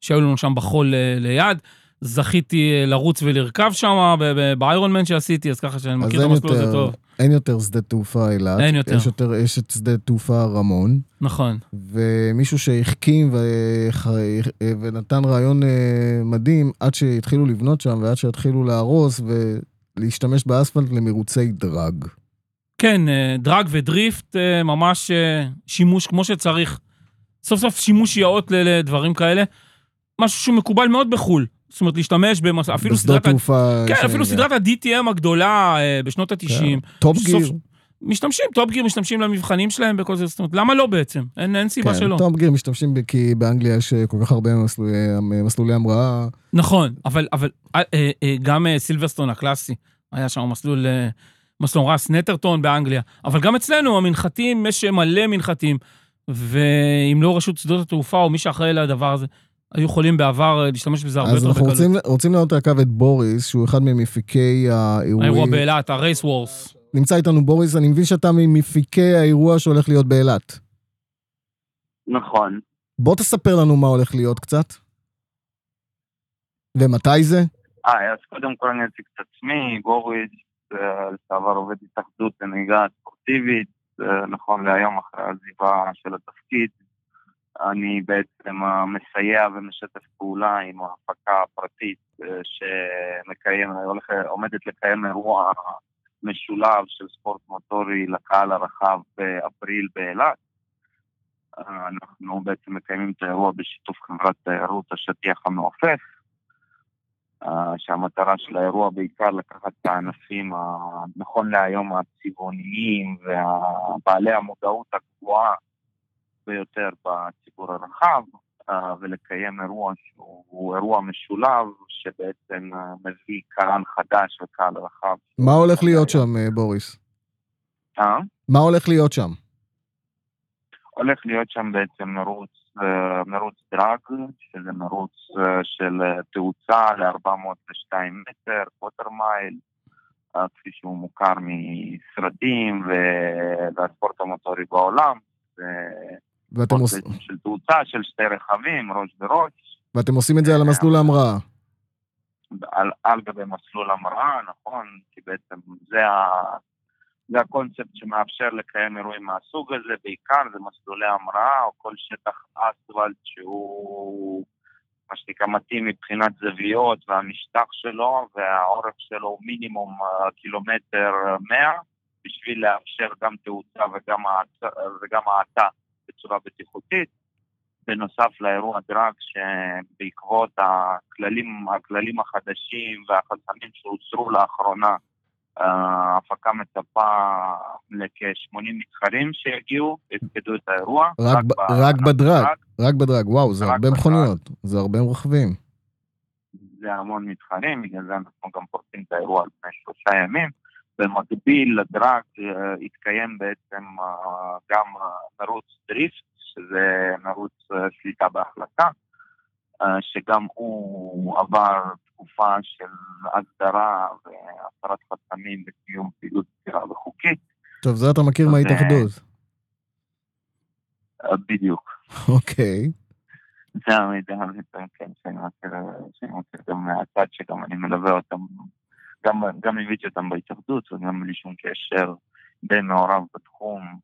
B: שהיו לנו שם בחול אה, ליד. זכיתי אה, לרוץ ולרכב שם באיירון מן שעשיתי, אז ככה שאני מכיר את המסלול הזה טוב.
A: אין יותר שדה תעופה אילת.
B: אין יותר.
A: יש, יותר, יש את שדה תעופה רמון,
B: נכון.
A: ומישהו שהחכים ו... ונתן רעיון אה, מדהים עד שהתחילו לבנות שם ועד שהתחילו להרוס ולהשתמש באספלט למרוצי דרג.
B: כן, אה, דרג ודריפט, אה, ממש אה, שימוש כמו שצריך. סוף סוף שימוש יאות לדברים כאלה. משהו שהוא מקובל מאוד בחו"ל. זאת אומרת, להשתמש במס... אפילו סדרת...
A: תעופה...
B: כן,
A: שאני
B: אפילו
A: יודע.
B: סדרת ה-DTM הגדולה אה, בשנות ה-90.
A: Top
B: סוף-
A: Gear.
B: משתמשים, Top Gear משתמשים למבחנים שלהם בכל זה, זאת אומרת, למה לא בעצם? אין, אין סיבה שלא.
A: טופ גיר משתמשים כי באנגליה יש אה, כל כך הרבה מסלולי, מסלולי המראה.
B: נכון, אבל, אבל אה, אה, אה, גם אה, Silverstone הקלאסי, היה שם מסלול, אה, מסלול Snetterton באנגליה, אבל גם אצלנו המנחתים, יש מלא מנחתים, ואם לא רשות שדות התעופה או מי שאחראי לדבר הזה, היו יכולים בעבר אה, להשתמש בזה הרבה
A: אז
B: יותר
A: אנחנו
B: בקלות.
A: רוצים, רוצים להעלות לקו את בוריס, שהוא אחד ממפיקי
B: האירוע
A: האירועים.
B: באילת, הרייס וורס.
A: נמצא איתנו בוריס, אני מבין שאתה ממפיקי האירוע שהולך להיות באילת.
C: נכון.
A: בוא תספר לנו מה הולך להיות קצת. ומתי זה?
D: אה, אז קודם כל אני אציג את עצמי, בוריס, אה, לשעבר עובד התאחדות לנהיגה ספורטיבית, אה, נכון להיום אחרי העזיבה של התפקיד. אני בעצם מסייע ומשתף פעולה עם ההפקה הפרטית אה, שמקיים, עומדת לקיים אירוע משולב של ספורט מוטורי לקהל הרחב באפריל באילת. אה, אנחנו בעצם מקיימים את האירוע בשיתוף חברת תיירות השטיח המעופף. אה, שהמטרה של האירוע בעיקר לקחת את הענפים, נכון להיום, הצבעוניים ובעלי המודעות הגבוהה ביותר בציבור הרחב, אה, ולקיים אירוע שהוא אירוע משולב, שבעצם אה, מביא קהל חדש וקהל רחב.
A: מה הולך להיות שם, אה, בוריס?
D: אה?
A: מה הולך להיות שם?
D: הולך להיות שם בעצם מרוץ, מרוץ דרג, שזה מרוץ של תאוצה ל-402 מטר, קוטר מייל, כפי שהוא מוכר מסרטים והספורט המוטורי בעולם.
A: ואתם,
D: ספורט
A: עוש...
D: בעצם של תאוצה, של שתי רכבים, ראש בראש,
A: ואתם עושים את זה על המסלול ההמראה.
D: על, על גבי מסלול המראה, נכון? כי בעצם זה, ה, זה הקונספט שמאפשר לקיים אירועים מהסוג הזה, בעיקר זה מסלולי המראה או כל שטח אספלט שהוא מה שנקרא מתאים מבחינת זוויות והמשטח שלו והאורך שלו הוא מינימום אה, קילומטר 100 בשביל לאפשר גם תאוצה וגם האטה בצורה בטיחותית. בנוסף לאירוע דרג שבעקבות הכללים, הכללים החדשים והחסמים שהוסרו לאחרונה, אה, ההפקה מצפה לכ-80 מתחרים שיגיעו, יפקדו את האירוע.
A: רק ב- רק בדרג. רק בדרג, וואו, זה
D: רק
A: הרבה. מכוניות, זה הרבה רוכבים.
D: זה המון מתחרים, בגלל זה אנחנו גם פורסים את האירוע על פני שלושה ימים. במקביל לדרג אה, התקיים בעצם אה, גם מרוץ דריפט, שזה מרוץ שליטה בהחלטה, שגם הוא עבר תקופה של הגדרה והסרת חסמים לקיום פעילות סבירה וחוקית.
A: טוב, זה אתה מכיר מההתאחדות.
D: בדיוק.
A: אוקיי.
D: זה המידע כן, שאני מכיר גם מהצד שגם אני מלווה אותם, גם ליוויתי אותם בהתאחדות וגם בלי שום קשר די מעורב בתחום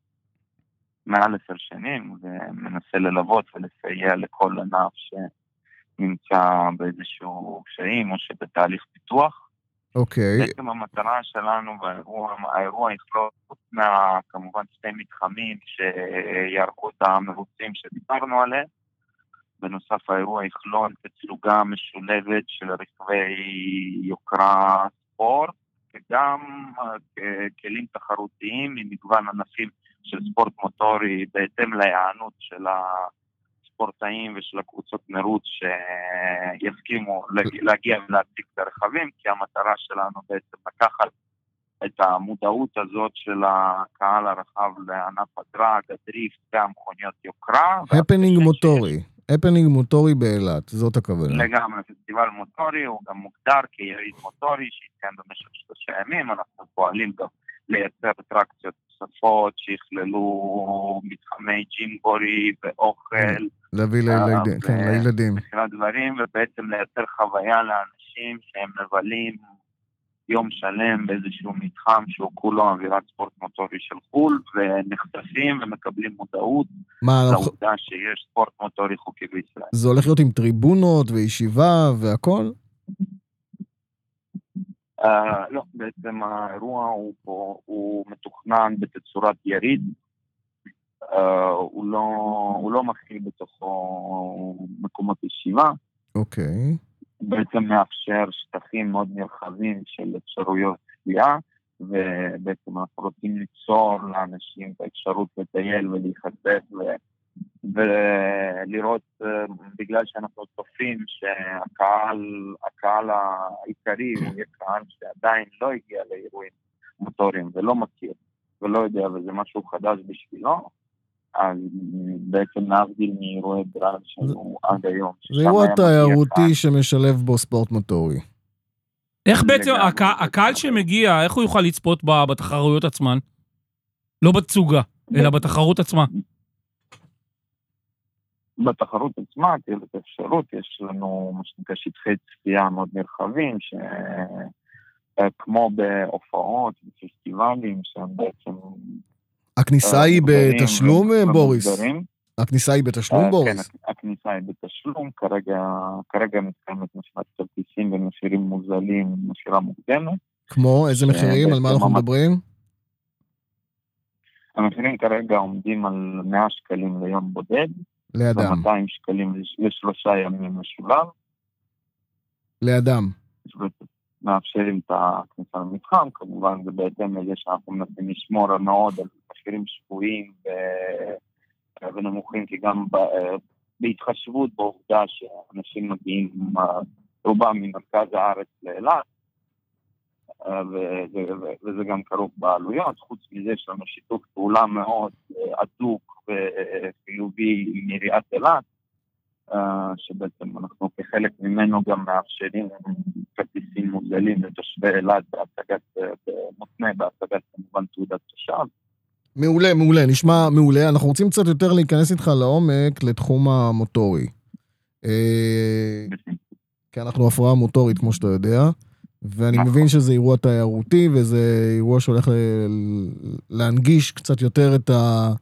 D: מעל עשר שנים ומנסה ללוות ולסייע לכל ענף שנמצא באיזשהו קשיים או שבתהליך פיתוח.
A: אוקיי.
D: Okay. בעצם המטרה שלנו באירוע, האירוע יכלול חוץ מה, כמובן שתי מתחמים שיערכו את המרוצים שדיברנו עליהם. בנוסף האירוע יכלול תצוגה משולבת של רכבי יוקרה ספורט, וגם אה, כלים תחרותיים ממגוון ענפים של ספורט מוטורי בהתאם להיענות של הספורטאים ושל הקבוצות מרוץ שיסכימו להגיע ולהציג את הרכבים, כי המטרה שלנו בעצם לקחת את המודעות הזאת של הקהל הרחב לענף ה drag, ה drift והמכוניות יוקרה.
A: הפנינג מוטורי. הפנינג מוטורי באילת, זאת הכוונה.
D: לגמרי, פסטיבל מוטורי הוא גם מוגדר כיריד מוטורי שהתקיים במשך שלושה ימים, אנחנו פועלים גם לייצר אטרקציות נוספות שיכללו מתחמי ג'ימבורי ואוכל.
A: להביא לילדים, אה, כן, לילדים.
D: מבחינת דברים, ובעצם לייצר חוויה לאנשים שהם מבלים יום שלם באיזשהו מתחם שהוא כולו אווירת ספורט מוטורי של חו"ל, ונחשפים ומקבלים מודעות מה, לעובדה אנחנו... שיש ספורט מוטורי חוקי בישראל.
A: זה הולך להיות עם טריבונות וישיבה והכל?
D: Uh, לא, בעצם האירוע הוא, פה, הוא מתוכנן בתצורת יריד. Uh, הוא, לא, הוא לא מכיל בתוכו מקומות ישיבה.
A: אוקיי. Okay.
D: בעצם מאפשר שטחים מאוד נרחבים של אפשרויות צפייה, ובעצם אנחנו רוצים ליצור לאנשים את האפשרות לטייל ולהיחשף ולראות, אה, בגלל שאנחנו צופים שהקהל הקהל העיקרי הוא יהיה קהל שעדיין לא הגיע לאירועים מוטוריים ולא מכיר ולא יודע, וזה משהו חדש בשבילו, אז בעצם להבדיל מאירועי דרג שהיו עד היום.
A: זה אירוע תיירותי שמשלב בו ספורט מוטורי.
B: איך בעצם הקהל שמגיע, איך הוא יוכל לצפות בתחרויות עצמן? לא בתצוגה, אלא בתחרות עצמה.
D: בתחרות עצמה תהיה את האפשרות, יש לנו מה שנקרא שטחי צפייה מאוד נרחבים, שכמו בהופעות, בפסטיבלים, שהם בעצם
A: הכניסה היא בתשלום, בוריס? הכניסה היא בתשלום,
D: אה,
A: בוריס?
D: כן, הכניסה היא בתשלום, כרגע מתקיימת מכירת כרטיסים במחירים מוזלים, מכירה מוקדמת.
A: כמו? איזה מחירים? על מה אנחנו מדברים?
D: המחירים כרגע עומדים על 100 שקלים ליום בודד.
A: לאדם.
D: ו-200 שקלים לשלושה ימים משולב.
A: לאדם.
D: מאפשרים את הכניסה למתחם, כמובן זה בהתאם לזה שאנחנו מנסים לשמור מאוד על מחירים שבויים ונמוכים, כי גם בהתחשבות בעובדה שאנשים מגיעים, רובם ממרכז הארץ לאילת, וזה גם כרוך בעלויות, חוץ מזה יש לנו שיתוף פעולה מאוד הדוק וחיובי עם עיריית אילת, שבעצם אנחנו כחלק ממנו גם מאפשרים כרטיסים מוזלים לתושבי אילת בהצגת, מותנה בהצגת כמובן תעודת תושב.
A: מעולה, מעולה, נשמע מעולה. אנחנו רוצים קצת יותר להיכנס איתך לעומק לתחום המוטורי. אה, כי אנחנו הפרעה מוטורית, כמו שאתה יודע, ואני. מבין שזה אירוע תיירותי, וזה אירוע שהולך להנגיש קצת יותר את, ה,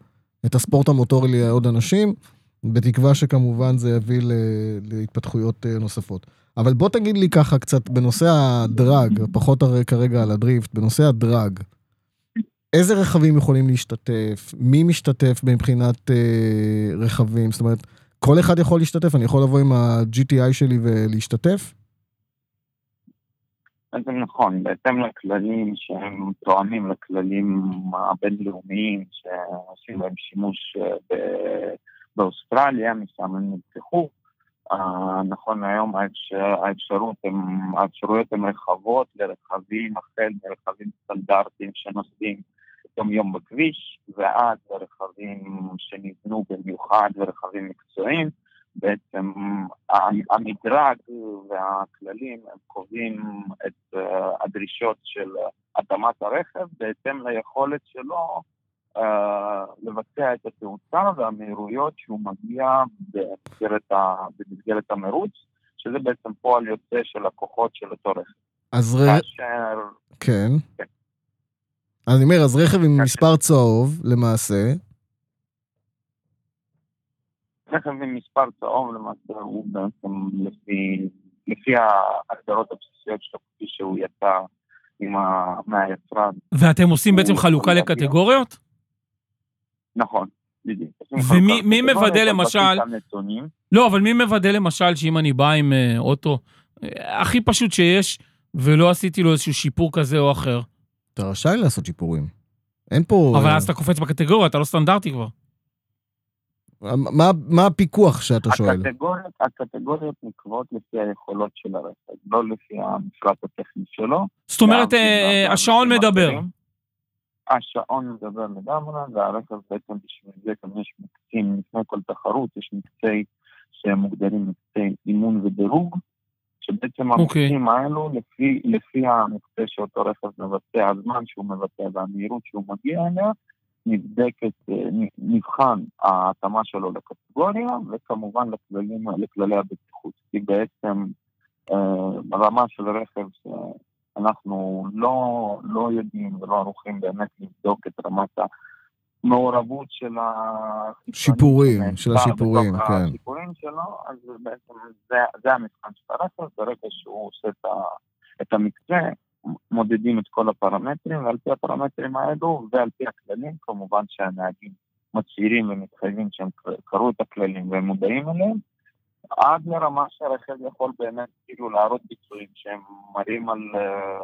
A: את הספורט המוטורי לעוד אנשים, בתקווה שכמובן זה יביא להתפתחויות אה, נוספות. אבל בוא תגיד לי ככה קצת בנושא הדרג, פחות הרי כרגע על הדריפט, בנושא הדרג. איזה רכבים יכולים להשתתף? מי משתתף מבחינת אה, רכבים? זאת אומרת, כל אחד יכול להשתתף? אני יכול לבוא עם ה-GTI שלי ולהשתתף?
D: זה נכון, בהתאם לכללים שהם תואמים לכללים הבינלאומיים שעושים בהם שימוש אה, באוסטרליה, משם הם נפתחו. אה, נכון האפשר, האפשרות הם, האפשרויות הן רחבות לרכבים, החל מרכבים סטנדרטיים שנוסעים יום יום בכביש, ועד לרכבים שנבנו במיוחד ורכבים מקצועיים. בעצם המדרג והכללים הם קובעים את אה, הדרישות של התאמת הרכב בהתאם ליכולת שלו לבצע את התאוצה והמהירויות שהוא מגיע במסגרת, ה, במסגרת המרוץ, שזה בעצם פועל יוצא של הכוחות של אותו רכב.
A: אז ר... כאשר... כן. כן. אני אומר, אז רכב עם מספר צהוב, למעשה,
D: רכב עם מספר צהוב למעשה הוא בעצם לפי, לפי ההגדרות הבסיסיות שלו כפי שהוא יצא עם ה... מהיצרן.
B: ואתם עושים בעצם חלוקה לקטגוריות?
D: נכון, בדיוק.
B: ומי מוודא למשל... לא, אבל מי מוודא למשל שאם אני בא עם אה, אוטו אה, הכי פשוט שיש, ולא עשיתי לו איזשהו שיפור כזה או אחר?
A: אתה רשאי לעשות שיפורים. אין פה...
B: אבל אז אתה קופץ בקטגוריה, אתה לא סטנדרטי כבר.
A: מה, מה הפיקוח שאתה שואל?
D: הקטגוריות, הקטגוריות נקבעות לפי היכולות של הרכב, לא לפי המפרט הטכני שלו.
B: זאת אומרת, אה, השעון מדבר.
D: השעון מדבר לגמרי, והרכב בעצם בשביל זה גם יש מקצים, לפני כל תחרות יש מקצי שהם מוגדרים מקצי אימון ודירוג, שבעצם okay. אוקיי. המקצים האלו, לפי, לפי המקצה שאותו רכב מבצע, הזמן שהוא מבצע והמהירות שהוא מגיע אליה, נבדקת, אה, נבחן ההתאמה שלו לקטגוריה, וכמובן לכללים, לכללי הבטיחות. כי בעצם אה, ברמה של רכב שאנחנו לא, לא יודעים ולא ערוכים באמת לבדוק את רמת המעורבות של
A: השיפורים, של השיפורים, כן.
D: השיפורים שלו, אז בעצם זה, זה המבחן של הרכב, ברגע שהוא עושה את המקצה, מודדים את כל הפרמטרים, ועל פי הפרמטרים האלו ועל פי הכללים, כמובן שהנהגים מצהירים ומתחייבים שהם קראו את הכללים והם מודעים אליהם, עד לרמה שהרכב יכול באמת כאילו להראות ביצועים שהם מראים על, אה,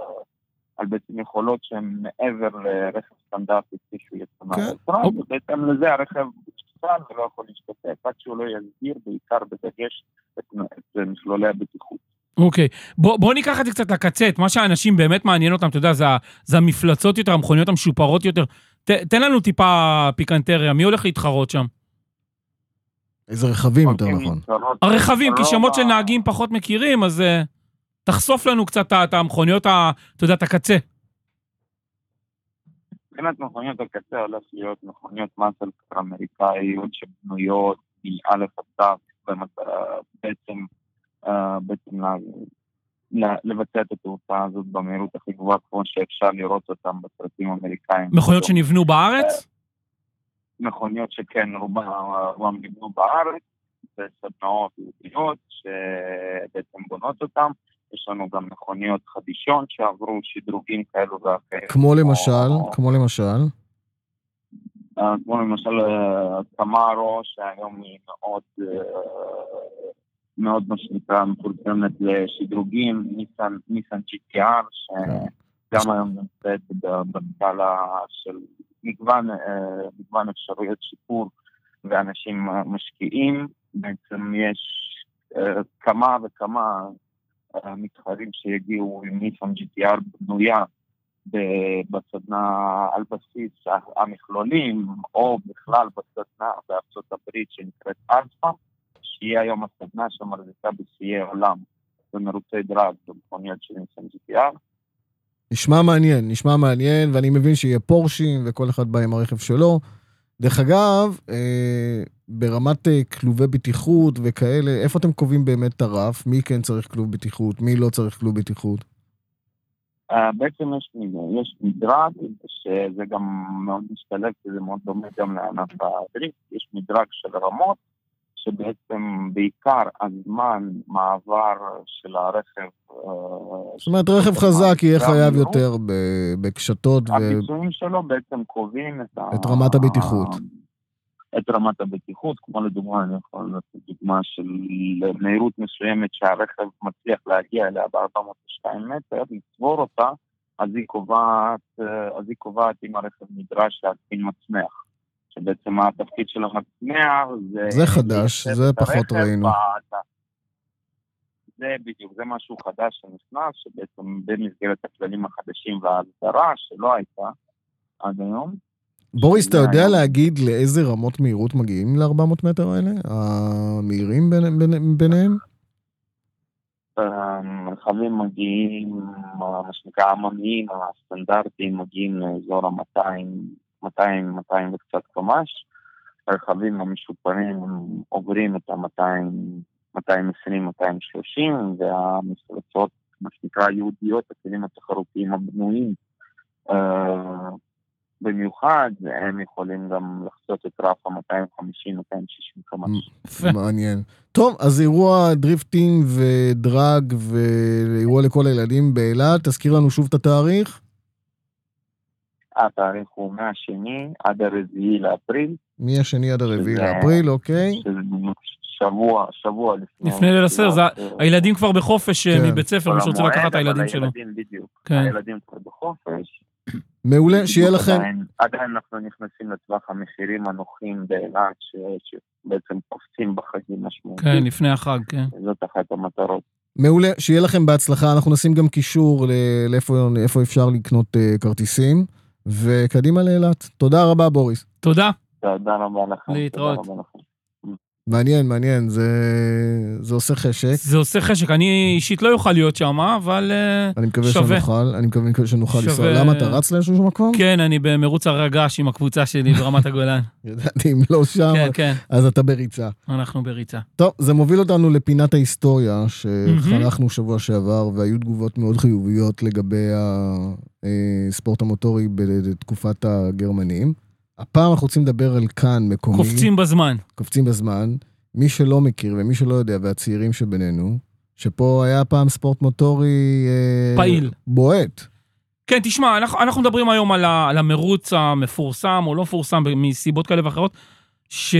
D: על בעצם יכולות שהן מעבר לרכב סטנדרטי כפי שהוא יצא מהיצרן, כן. ובהתאם לזה הרכב נפסל ולא יכול להשתתף עד שהוא לא יסביר בעיקר בדגש את, את מכלולי הבטיחות.
B: אוקיי, בוא, בוא ניקח את זה קצת לקצה, את מה שהאנשים באמת מעניין אותם, אתה יודע, זה, זה המפלצות יותר, המכוניות המשופרות יותר. ת, תן לנו טיפה פיקנטריה, מי הולך להתחרות שם?
A: איזה רכבים יותר אוקיי, נכון.
B: הרכבים, כי שמות של נהגים פחות מכירים, אז uh, תחשוף לנו קצת את המכוניות, אתה יודע, את הקצה.
D: מבחינת מכוניות הקצה הולך להיות מכוניות מאסל אמריקאיות שבנויות מא' עד ת', בעצם אה, בעצם לבצע את התעופה הזאת במהירות הכי גבוהה, כמו שאפשר לראות אותם בסרטים האמריקאים.
B: מכוניות שנבנו בארץ?
D: מכוניות שכן, רובם נבנו בארץ, בסדנאות יהודיות שבעצם בונות אותם. יש לנו גם מכוניות חדישות שעברו שדרוגים כאלו ואחרים.
A: כמו למשל? כמו למשל?
D: אה, כמו למשל תמרו, שהיום היא מאוד מאוד מה שנקרא מפורסמת לשדרוגים, ניסן, ניסן GTR, שגם היום נמצאת בסקאלה של מגוון, אה, מגוון אפשרויות שיפור ואנשים משקיעים. בעצם יש אה, כמה וכמה אה, מתחרים שיגיעו עם Nissan GTR בנויה בסדנה על בסיס המכלולים, או בכלל בסדנה בארצות הברית שנקראת אלפא. שהיא היום הסדנה שמחזיקה בשיאי עולם במרוצי דרג במכוניות של ניסן GPR.
A: נשמע מעניין, נשמע מעניין, ואני מבין שיהיה פורשים וכל אחד בא עם הרכב שלו. דרך אגב, אה, ברמת אה, כלובי בטיחות וכאלה, איפה אתם קובעים באמת את הרף? מי כן צריך כלוב בטיחות? מי לא צריך כלוב בטיחות?
D: Uh, בעצם יש, יש מדרג, שזה גם מאוד משתלב, כי זה מאוד דומה גם לענף הדריפט, יש מדרג של רמות, שבעצם בעיקר הזמן מעבר של הרכב... אה,
A: זאת אומרת, רכב חזק יהיה חייב יותר בקשתות.
D: הביצועים שלו בעצם קובעים את,
A: את רמת הבטיחות.
D: את רמת הבטיחות, כמו לדוגמה, אני יכול לתת דוגמה של מהירות מסוימת שהרכב מצליח להגיע אליה ב-402 מטר, לצבור אותה, אז היא קובעת, אה, אז היא קובעת אם הרכב נדרש להתקין מצמח. שבעצם התפקיד של המצמיח זה...
A: זה חדש, זה פחות ראינו.
D: זה בדיוק, זה משהו חדש שנכנס, שבעצם במסגרת הכללים החדשים וההגדרה שלא הייתה עד היום.
A: בוריס, אתה יודע להגיד לאיזה רמות מהירות מגיעים ל-400 מטר האלה? המהירים בין, בין, ביניהם?
D: רכבים מגיעים, מה שנקרא עממיים, הסטנדרטיים מגיעים לאזור ה-200, 200, 200 וקצת קמ"ש. הרכבים המשופרים עוברים את ה-200, 220, 230, והמפלצות, מה שנקרא ייעודיות, הכלים התחרותיים הבנויים, אה, במיוחד, הם יכולים גם לחצות את רף ה-250-260 קמ"ש.
A: מעניין. טוב, אז אירוע drifting ו drag ואירוע לכל הילדים באילת, תזכיר לנו שוב את התאריך.
D: התאריך הוא מהשני עד הרביעי לאפריל.
A: מהשני עד הרביעי לאפריל, אוקיי.
D: שבוע, שבוע לפני.
B: לפני ליל הסדר, הילדים כבר בחופש אה, כן. מבית ספר, מי שרוצה לקחת את הילדים שלו.
D: הילדים בדיוק, כן. הילדים כבר בחופש.
A: מעולה, שיהיה לכם...
D: עדיין, עדיין אנחנו נכנסים לטווח המחירים הנוחים באילת, שבעצם קופצים בחגים משמעותית.
B: כן, לפני החג, כן.
D: זאת אחת המטרות.
A: מעולה, שיהיה לכם בהצלחה, אנחנו נשים גם קישור לאיפה אפשר לקנות uh, כרטיסים, וקדימה לאילת. תודה רבה, בוריס.
B: תודה.
D: תודה רבה לכם.
B: להתראות.
A: מעניין, מעניין, זה, זה עושה חשק.
B: זה עושה חשק, אני אישית לא אוכל להיות שם, אבל uh,
A: אני מקווה
B: שווה.
A: שנוכל, אני מקווה שנוכל
B: שווה.
A: לנסוע. למה אתה רץ לאיזשהו מקום?
B: כן, אני במרוץ הר הגעש עם הקבוצה שלי ברמת הגולן. [laughs]
A: ידעתי, אם לא שם,
B: כן, כן,
A: אז אתה בריצה.
B: אנחנו בריצה.
A: טוב, זה מוביל אותנו לפינת ההיסטוריה שחנכנו שבוע שעבר, והיו תגובות מאוד חיוביות לגבי הספורט המוטורי בתקופת הגרמנים. הפעם אנחנו רוצים לדבר על כאן מקומי.
B: קופצים בזמן.
A: קופצים בזמן. מי שלא מכיר ומי שלא יודע, והצעירים שבינינו, שפה היה פעם ספורט מוטורי... אה,
B: פעיל.
A: בועט.
B: כן, תשמע, אנחנו, אנחנו מדברים היום על, ה, על המרוץ המפורסם או לא מפורסם מסיבות כאלה ואחרות, ש...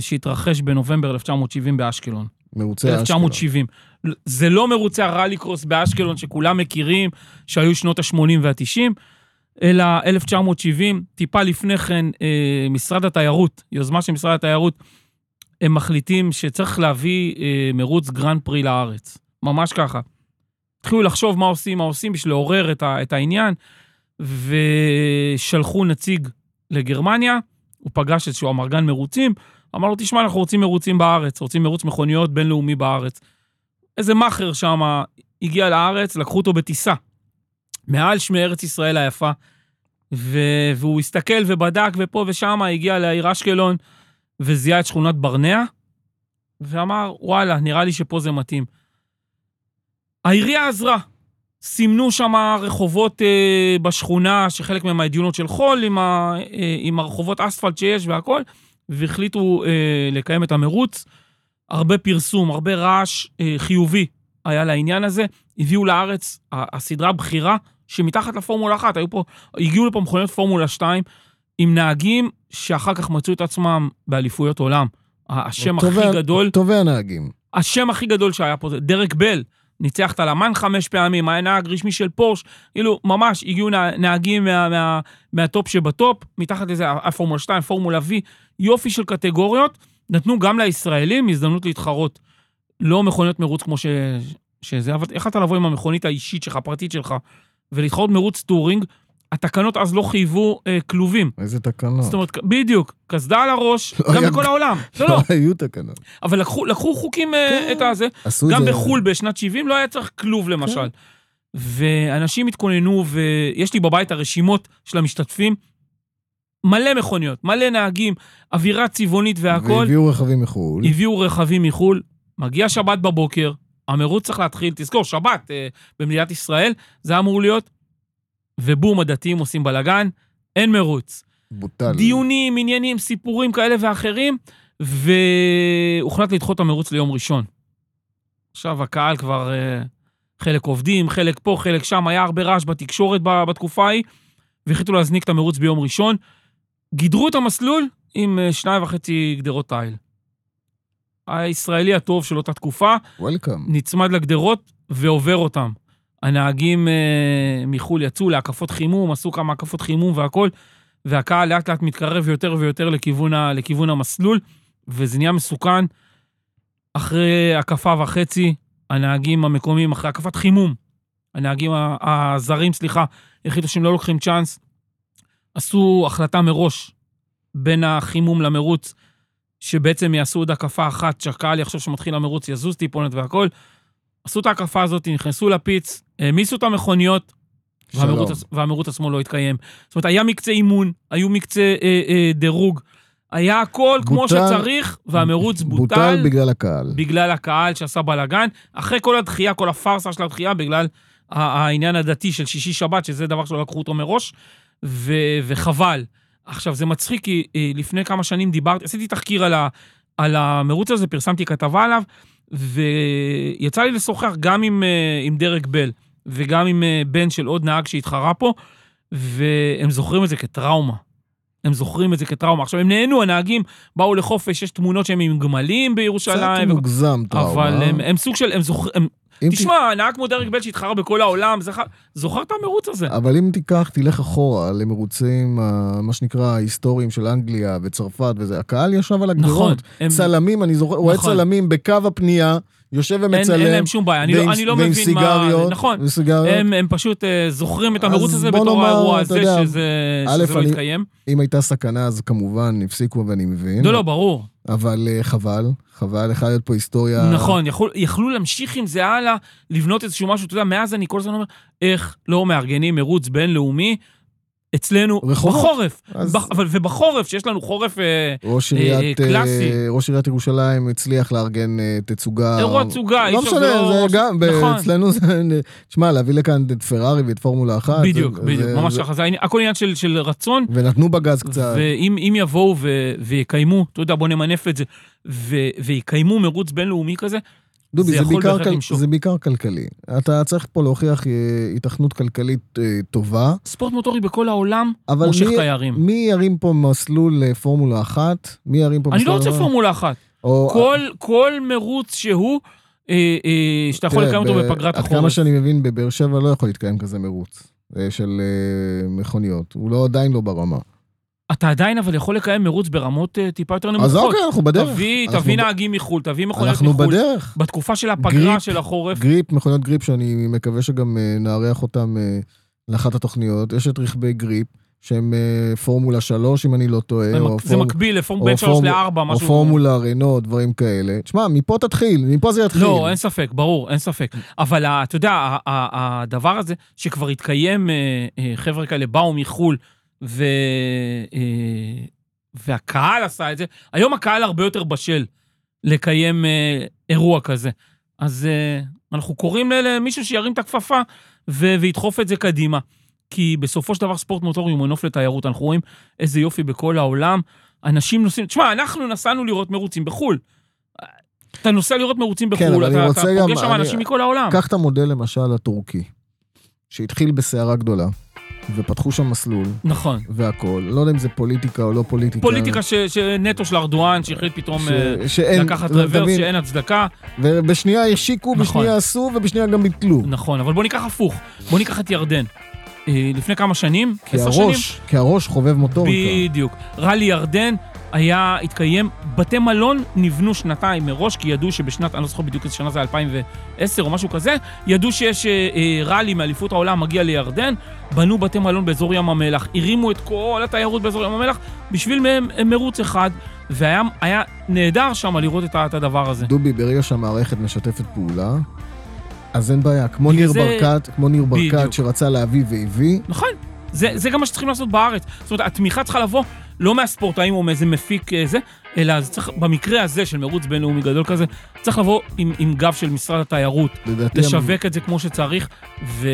B: שהתרחש בנובמבר 1970 באשקלון.
A: מרוצי אשקלון.
B: 1970. זה לא מרוצי ה rallycross באשקלון שכולם מכירים, שהיו שנות ה-80 וה-90, אלא 1970, טיפה לפני כן, אה, משרד התיירות, יוזמה של משרד התיירות, הם מחליטים שצריך להביא אה, מרוץ גרנד פרי לארץ. ממש ככה. התחילו לחשוב מה עושים, מה עושים בשביל לעורר את, את העניין, ושלחו נציג לגרמניה, הוא פגש איזשהו אמרגן מרוצים, אמר לו, תשמע, אנחנו רוצים מרוצים בארץ, רוצים מרוץ מכוניות בינלאומי בארץ. איזה מאכר שם הגיע לארץ, לקחו אותו בטיסה. מעל שמי ארץ ישראל היפה, ו- והוא הסתכל ובדק ופה ושם, הגיע לעיר אשקלון וזיהה את שכונת ברנע, ואמר, וואלה, נראה לי שפה זה מתאים. העירייה עזרה. סימנו שם רחובות אה, בשכונה, שחלק מהם האדיונות של חול, עם, ה, אה, עם הרחובות אספלט שיש והכל, והחליטו אה, לקיים את המרוץ. הרבה פרסום, הרבה רעש אה, חיובי היה לעניין הזה. הביאו לארץ הסדרה הבכירה, שמתחת לפורמולה 1, היו פה, הגיעו לפה מכוניות פורמולה 2, עם נהגים שאחר כך מצאו את עצמם באליפויות עולם. השם הכי גדול,
A: טובי הנהגים.
B: השם הכי גדול שהיה פה זה דרק בל. ניצח את הלמן חמש פעמים, היה נהג רשמי של פורש, כאילו, ממש הגיעו נה- נהגים מה, מה, מהטופ שבטופ, מתחת לזה הפורמולה 2, פורמולה V, יופי של קטגוריות, נתנו גם לישראלים הזדמנות להתחרות. לא מכוניות מרוץ כמו ש... שזה, אבל איך אתה לבוא עם המכונית האישית שלך, הפרטית שלך, ולהתחרות מרוץ touring, התקנות אז לא חייבו אה, כלובים.
A: איזה תקנות.
B: זאת אומרת, בדיוק, קסדה על הראש,
A: לא
B: גם
A: היה-
B: בכל העולם. לא,
A: לא
B: לא,
A: היו תקנות.
B: אבל לקחו, לקחו חוקים אה,
A: כן.
B: את הזה. גם
A: זה...
B: בחו"ל בשנת 70 לא היה צריך כלוב למשל. ואנשים התכוננו, ויש לי בבית הרשימות של המשתתפים, מלא מכוניות, מלא נהגים, אווירה צבעונית והכול.
A: והביאו רכבים מחו"ל.
B: הביאו רכבים מחו"ל, מגיע שבת בבוקר, המרוץ צריך להתחיל, תזכור, שבת אה, במדינת ישראל, זה אמור להיות, ובום, הדתיים עושים בלאגן, אין מרוץ.
A: בוטל.
B: דיונים, עניינים, סיפורים כאלה ואחרים, והוחלט לדחות את המרוץ ליום ראשון. עכשיו הקהל כבר, אה, חלק עובדים, חלק פה, חלק שם, היה הרבה רעש בתקשורת בתקופה ההיא, והחליטו להזניק את המרוץ ביום ראשון. גידרו את המסלול עם אה, שניים וחצי גדרות תיל. הישראלי הטוב של אותה תקופה
A: וולקאם.
B: נצמד לגדרות ועובר אותם. הנהגים אה, מחו"ל יצאו להקפות חימום, עשו כמה הקפות חימום והכל, והקהל לאט לאט מתקרב יותר ויותר לכיוון, ה, לכיוון המסלול, וזה נהיה מסוכן. אחרי הקפה וחצי, הנהגים המקומיים, אחרי הקפת חימום, הנהגים הזרים, סליחה, החליטו שהם לא לוקחים צ'אנס, עשו החלטה מראש בין החימום למרוץ, שבעצם יעשו עוד הקפה אחת, שהקהל יחשוב שמתחיל המרוץ, יזוז טיפונת והכל. עשו את ההקפה הזאת, נכנסו לפיץ, העמיסו את המכוניות, והמרוץ, והמרוץ עצמו לא התקיים. זאת אומרת, היה מקצה אימון, היו מקצה אה, אה, דירוג, היה הכל כמו
A: בוטל-
B: שצריך, והמרוץ בוטל,
A: בוטל בגלל הקהל.
B: בגלל הקהל שעשה בלאגן, אחרי כל הדחייה, כל הפארסה של הדחייה, בגלל העניין הדתי של שישי-שבת, שזה דבר שלא לקחו אותו מראש, ו- וחבל. עכשיו, זה מצחיק, כי אה, לפני כמה שנים דיברתי, עשיתי תחקיר על, ה- על המרוץ הזה, פרסמתי כתבה עליו, ויצא לי לשוחח גם עם, אה, עם דרק בל וגם עם אה, בן של עוד נהג שהתחרה פה, והם זוכרים את זה כטראומה. הם זוכרים את זה כטראומה. עכשיו, הם נהנו, הנהגים באו לחופש, יש תמונות שהם עם גמלים
A: קצת
B: בירושלים. ו-
A: מוגזם טראומה.
B: אבל הם, הם סוג של, הם זוכרים,
A: אם ת-
B: תשמע, נהג כמו דרק בל שהתחרה בכל העולם, זוכר את המרוץ הזה.
A: אבל אם תיקח, תלך אחורה למרוצים, מה שנקרא, ההיסטוריים של אנגליה וצרפת וזה, הקהל ישב על
B: נכון.
A: הגדרות.
B: הם,
A: צלמים, אני זוכר, רואה
B: נכון.
A: צלמים בקו הפנייה, יושב ומצלם.
B: אין להם שום בעיה, אני, לא, אני לא מבין מה...
A: סיגריות,
B: נכון.
A: וסיגריות.
B: הם, הם פשוט אה, זוכרים את המרוץ הזה בתור
A: נאמר,
B: האירוע הזה,
A: יודע,
B: שזה,
A: א',
B: שזה לא
A: אני-
B: יתקיים.
A: אם הייתה סכנה, אז כמובן הפסיקו ואני מבין.
B: לא, לא, ברור.
A: אבל אה, חבל, חבל, יכולה להיות פה היסטוריה...
B: נכון, יכול, יכלו להמשיך עם זה הלאה, לבנות איזשהו משהו, אתה יודע, מאז אני כל הזמן אומר, איך לא מארגנים מרוץ בינלאומי אצלנו
A: רחובות.
B: בחורף.
A: אז-
B: בח, אבל, ובחורף, שיש לנו חורף אה,
A: ראש
B: אה,
A: עיריית,
B: אה,
A: אה,
B: קלאסי.
A: ראש עיריית ירושלים הצליח לארגן אה, תצוגה.
B: אירוע תצוגה,
A: לא משנה,
B: לא-
A: זה גם,
B: נכון.
A: אצלנו זה, תשמע, להביא לכאן את פרארי ואת פורמולה אחת.
B: בדיוק,
A: זה-
B: בדיוק,
A: זה-
B: ממש ככה, זה הכל עניין של, של רצון,
A: ונתנו בגז קצת.
B: ואם אם יבואו ו, ויקיימו, אתה יודע, בוא נמנף את זה, ו, ויקיימו מרוץ בינלאומי כזה,
A: דובי,
B: זה
A: זה בעיקר כל-. זה בעיקר כלכלי. אתה צריך פה להוכיח אה, היתכנות כלכלית אה, טובה,
B: ספורט מוטורי בכל העולם מושך
A: מי-
B: תיירים.
A: מי ירים פה מסלול לפורמולה אחת? מי ירים פה
B: אני לא
A: מסלול...
B: רוצה פורמולה אחת.
A: או-
B: כל, כל מרוץ שהוא, אה, אה, שאתה יכול לקיים אותו בפגרת
A: עד כמה
B: החורף.
A: שאני מבין, בבאר שבע לא יכול להתקיים כזה מרוץ אה, של אה, מכוניות. הוא לא, עדיין לא ברמה.
B: אתה עדיין אבל יכול לקיים מרוץ ברמות אה, טיפה יותר נמוכות.
A: אז אוקיי, אנחנו בדרך.
B: תביא,
A: אנחנו
B: תביא
A: ב-
B: נהגים מחו"ל, תביא מכוניות
A: אנחנו
B: מחו"ל.
A: בדרך.
B: בתקופה של הפגרה
A: גריפ,
B: של החורף.
A: גריפ, מכוניות גריפ, שאני מקווה שגם אה, נארח אותם אה, לאחת התוכניות. יש את רכבי גריפ, שהם פורמולה 3, אם אני לא טועה.
B: זה
A: או
B: מק- זה מקביל לפורמ
A: או
B: בין 3
A: פורמ-
B: ל-4,
A: או
B: משהו.
A: פורמולה רנו, דברים כאלה. תשמע, מפה תתחיל, מפה זה יתחיל.
B: לא, אין ספק, ברור, אין ספק. אבל אתה יודע, הדבר הזה, שכבר התקיים, חבר'ה כאלה באו מחו"ל, ו... אה, והקהל עשה את זה, היום הקהל הרבה יותר בשל לקיים אה, אירוע כזה. אז אה, אנחנו קוראים למישהו שירים את הכפפה ו- וידחוף את זה קדימה. כי בסופו של דבר ספורט מוטורי הוא מנוף לתיירות. אנחנו רואים איזה יופי בכל העולם. אנשים נוסעים, תשמע, אנחנו נסענו לראות מרוצים בחו"ל. אתה נוסע לראות מרוצים
A: כן,
B: בחו"ל,
A: אבל
B: אתה, אתה פוגש שם
A: אני-
B: אנשים מכל העולם.
A: קח את המודל למשל הטורקי, שהתחיל בסערה גדולה, ופתחו שם מסלול,
B: נכון.
A: והכול. לא יודע אם זה פוליטיקה או לא פוליטיקה.
B: פוליטיקה ש- שנטו של ארדואן, שהחליט פתאום
A: ש-
B: אה,
A: שאין,
B: לקחת רוורס,
A: מבין?
B: שאין הצדקה.
A: ובשנייה השיקו,
B: נכון.
A: בשנייה עשו, ובשנייה גם ביטלו.
B: נכון, אבל בוא ניקח הפוך. בוא ניקח את ירדן. אה, לפני כמה שנים, עשר שנים,
A: כי הראש חובב מוטוריקה.
B: בדיוק. רלי ירדן היה, התקיים, בתי מלון נבנו שנתיים מראש, כי ידעו שבשנת, אני לא זוכר בדיוק איזה שנה זה, 2010 או משהו כזה, ידעו שיש אה, אה, רלי מאליפות העולם מגיע לירדן, בנו בתי מלון באזור ים המלח, הרימו את כל התיירות באזור ים המלח בשביל מהם אה, מרוץ אחד, והיה היה נהדר שם לראות את, את הדבר הזה.
A: דובי, ברגע שהמערכת משתפת פעולה, אז אין בעיה. כמו ניר
B: זה-
A: ברקת, כמו ניר ברקת
B: בדיוק.
A: שרצה להביא והביא,
B: נכון, זה, זה גם מה שצריכים לעשות בארץ. זאת אומרת, התמיכה צריכה לבוא לא מהספורטאים או מאיזה מפיק אה, זה, אלא זה צריך, במקרה הזה של מרוץ בינלאומי גדול כזה, צריך לבוא עם, עם גב של משרד התיירות, לשווק את זה כמו שצריך, ו,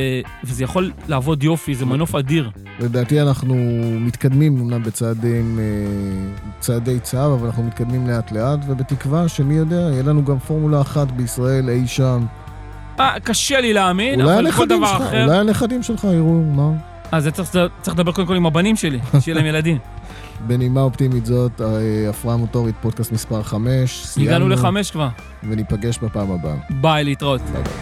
B: וזה יכול לעבוד יופי, זה מנוף אדיר.
A: לדעתי אנחנו מתקדמים, אמנם בצעדים, אה, צעדי צהר, אבל אנחנו מתקדמים לאט לאט, ובתקווה שמי יודע, יהיה לנו גם פורמולה אחת בישראל אי שם.
B: אה, קשה לי להאמין, אבל כל דבר
A: שלך,
B: אחר...
A: אולי הנכדים שלך יראו, מה?
B: אז צריך, צריך לדבר קודם כל עם הבנים שלי, שיהיה להם ילדים. [laughs]
A: בנימה אופטימית זאת, אה, הפרעה מוטורית, פודקאסט מספר 5.
B: הגענו לחמש כבר.
A: וניפגש בפעם הבאה.
B: ביי, להתראות.
A: ביי ביי.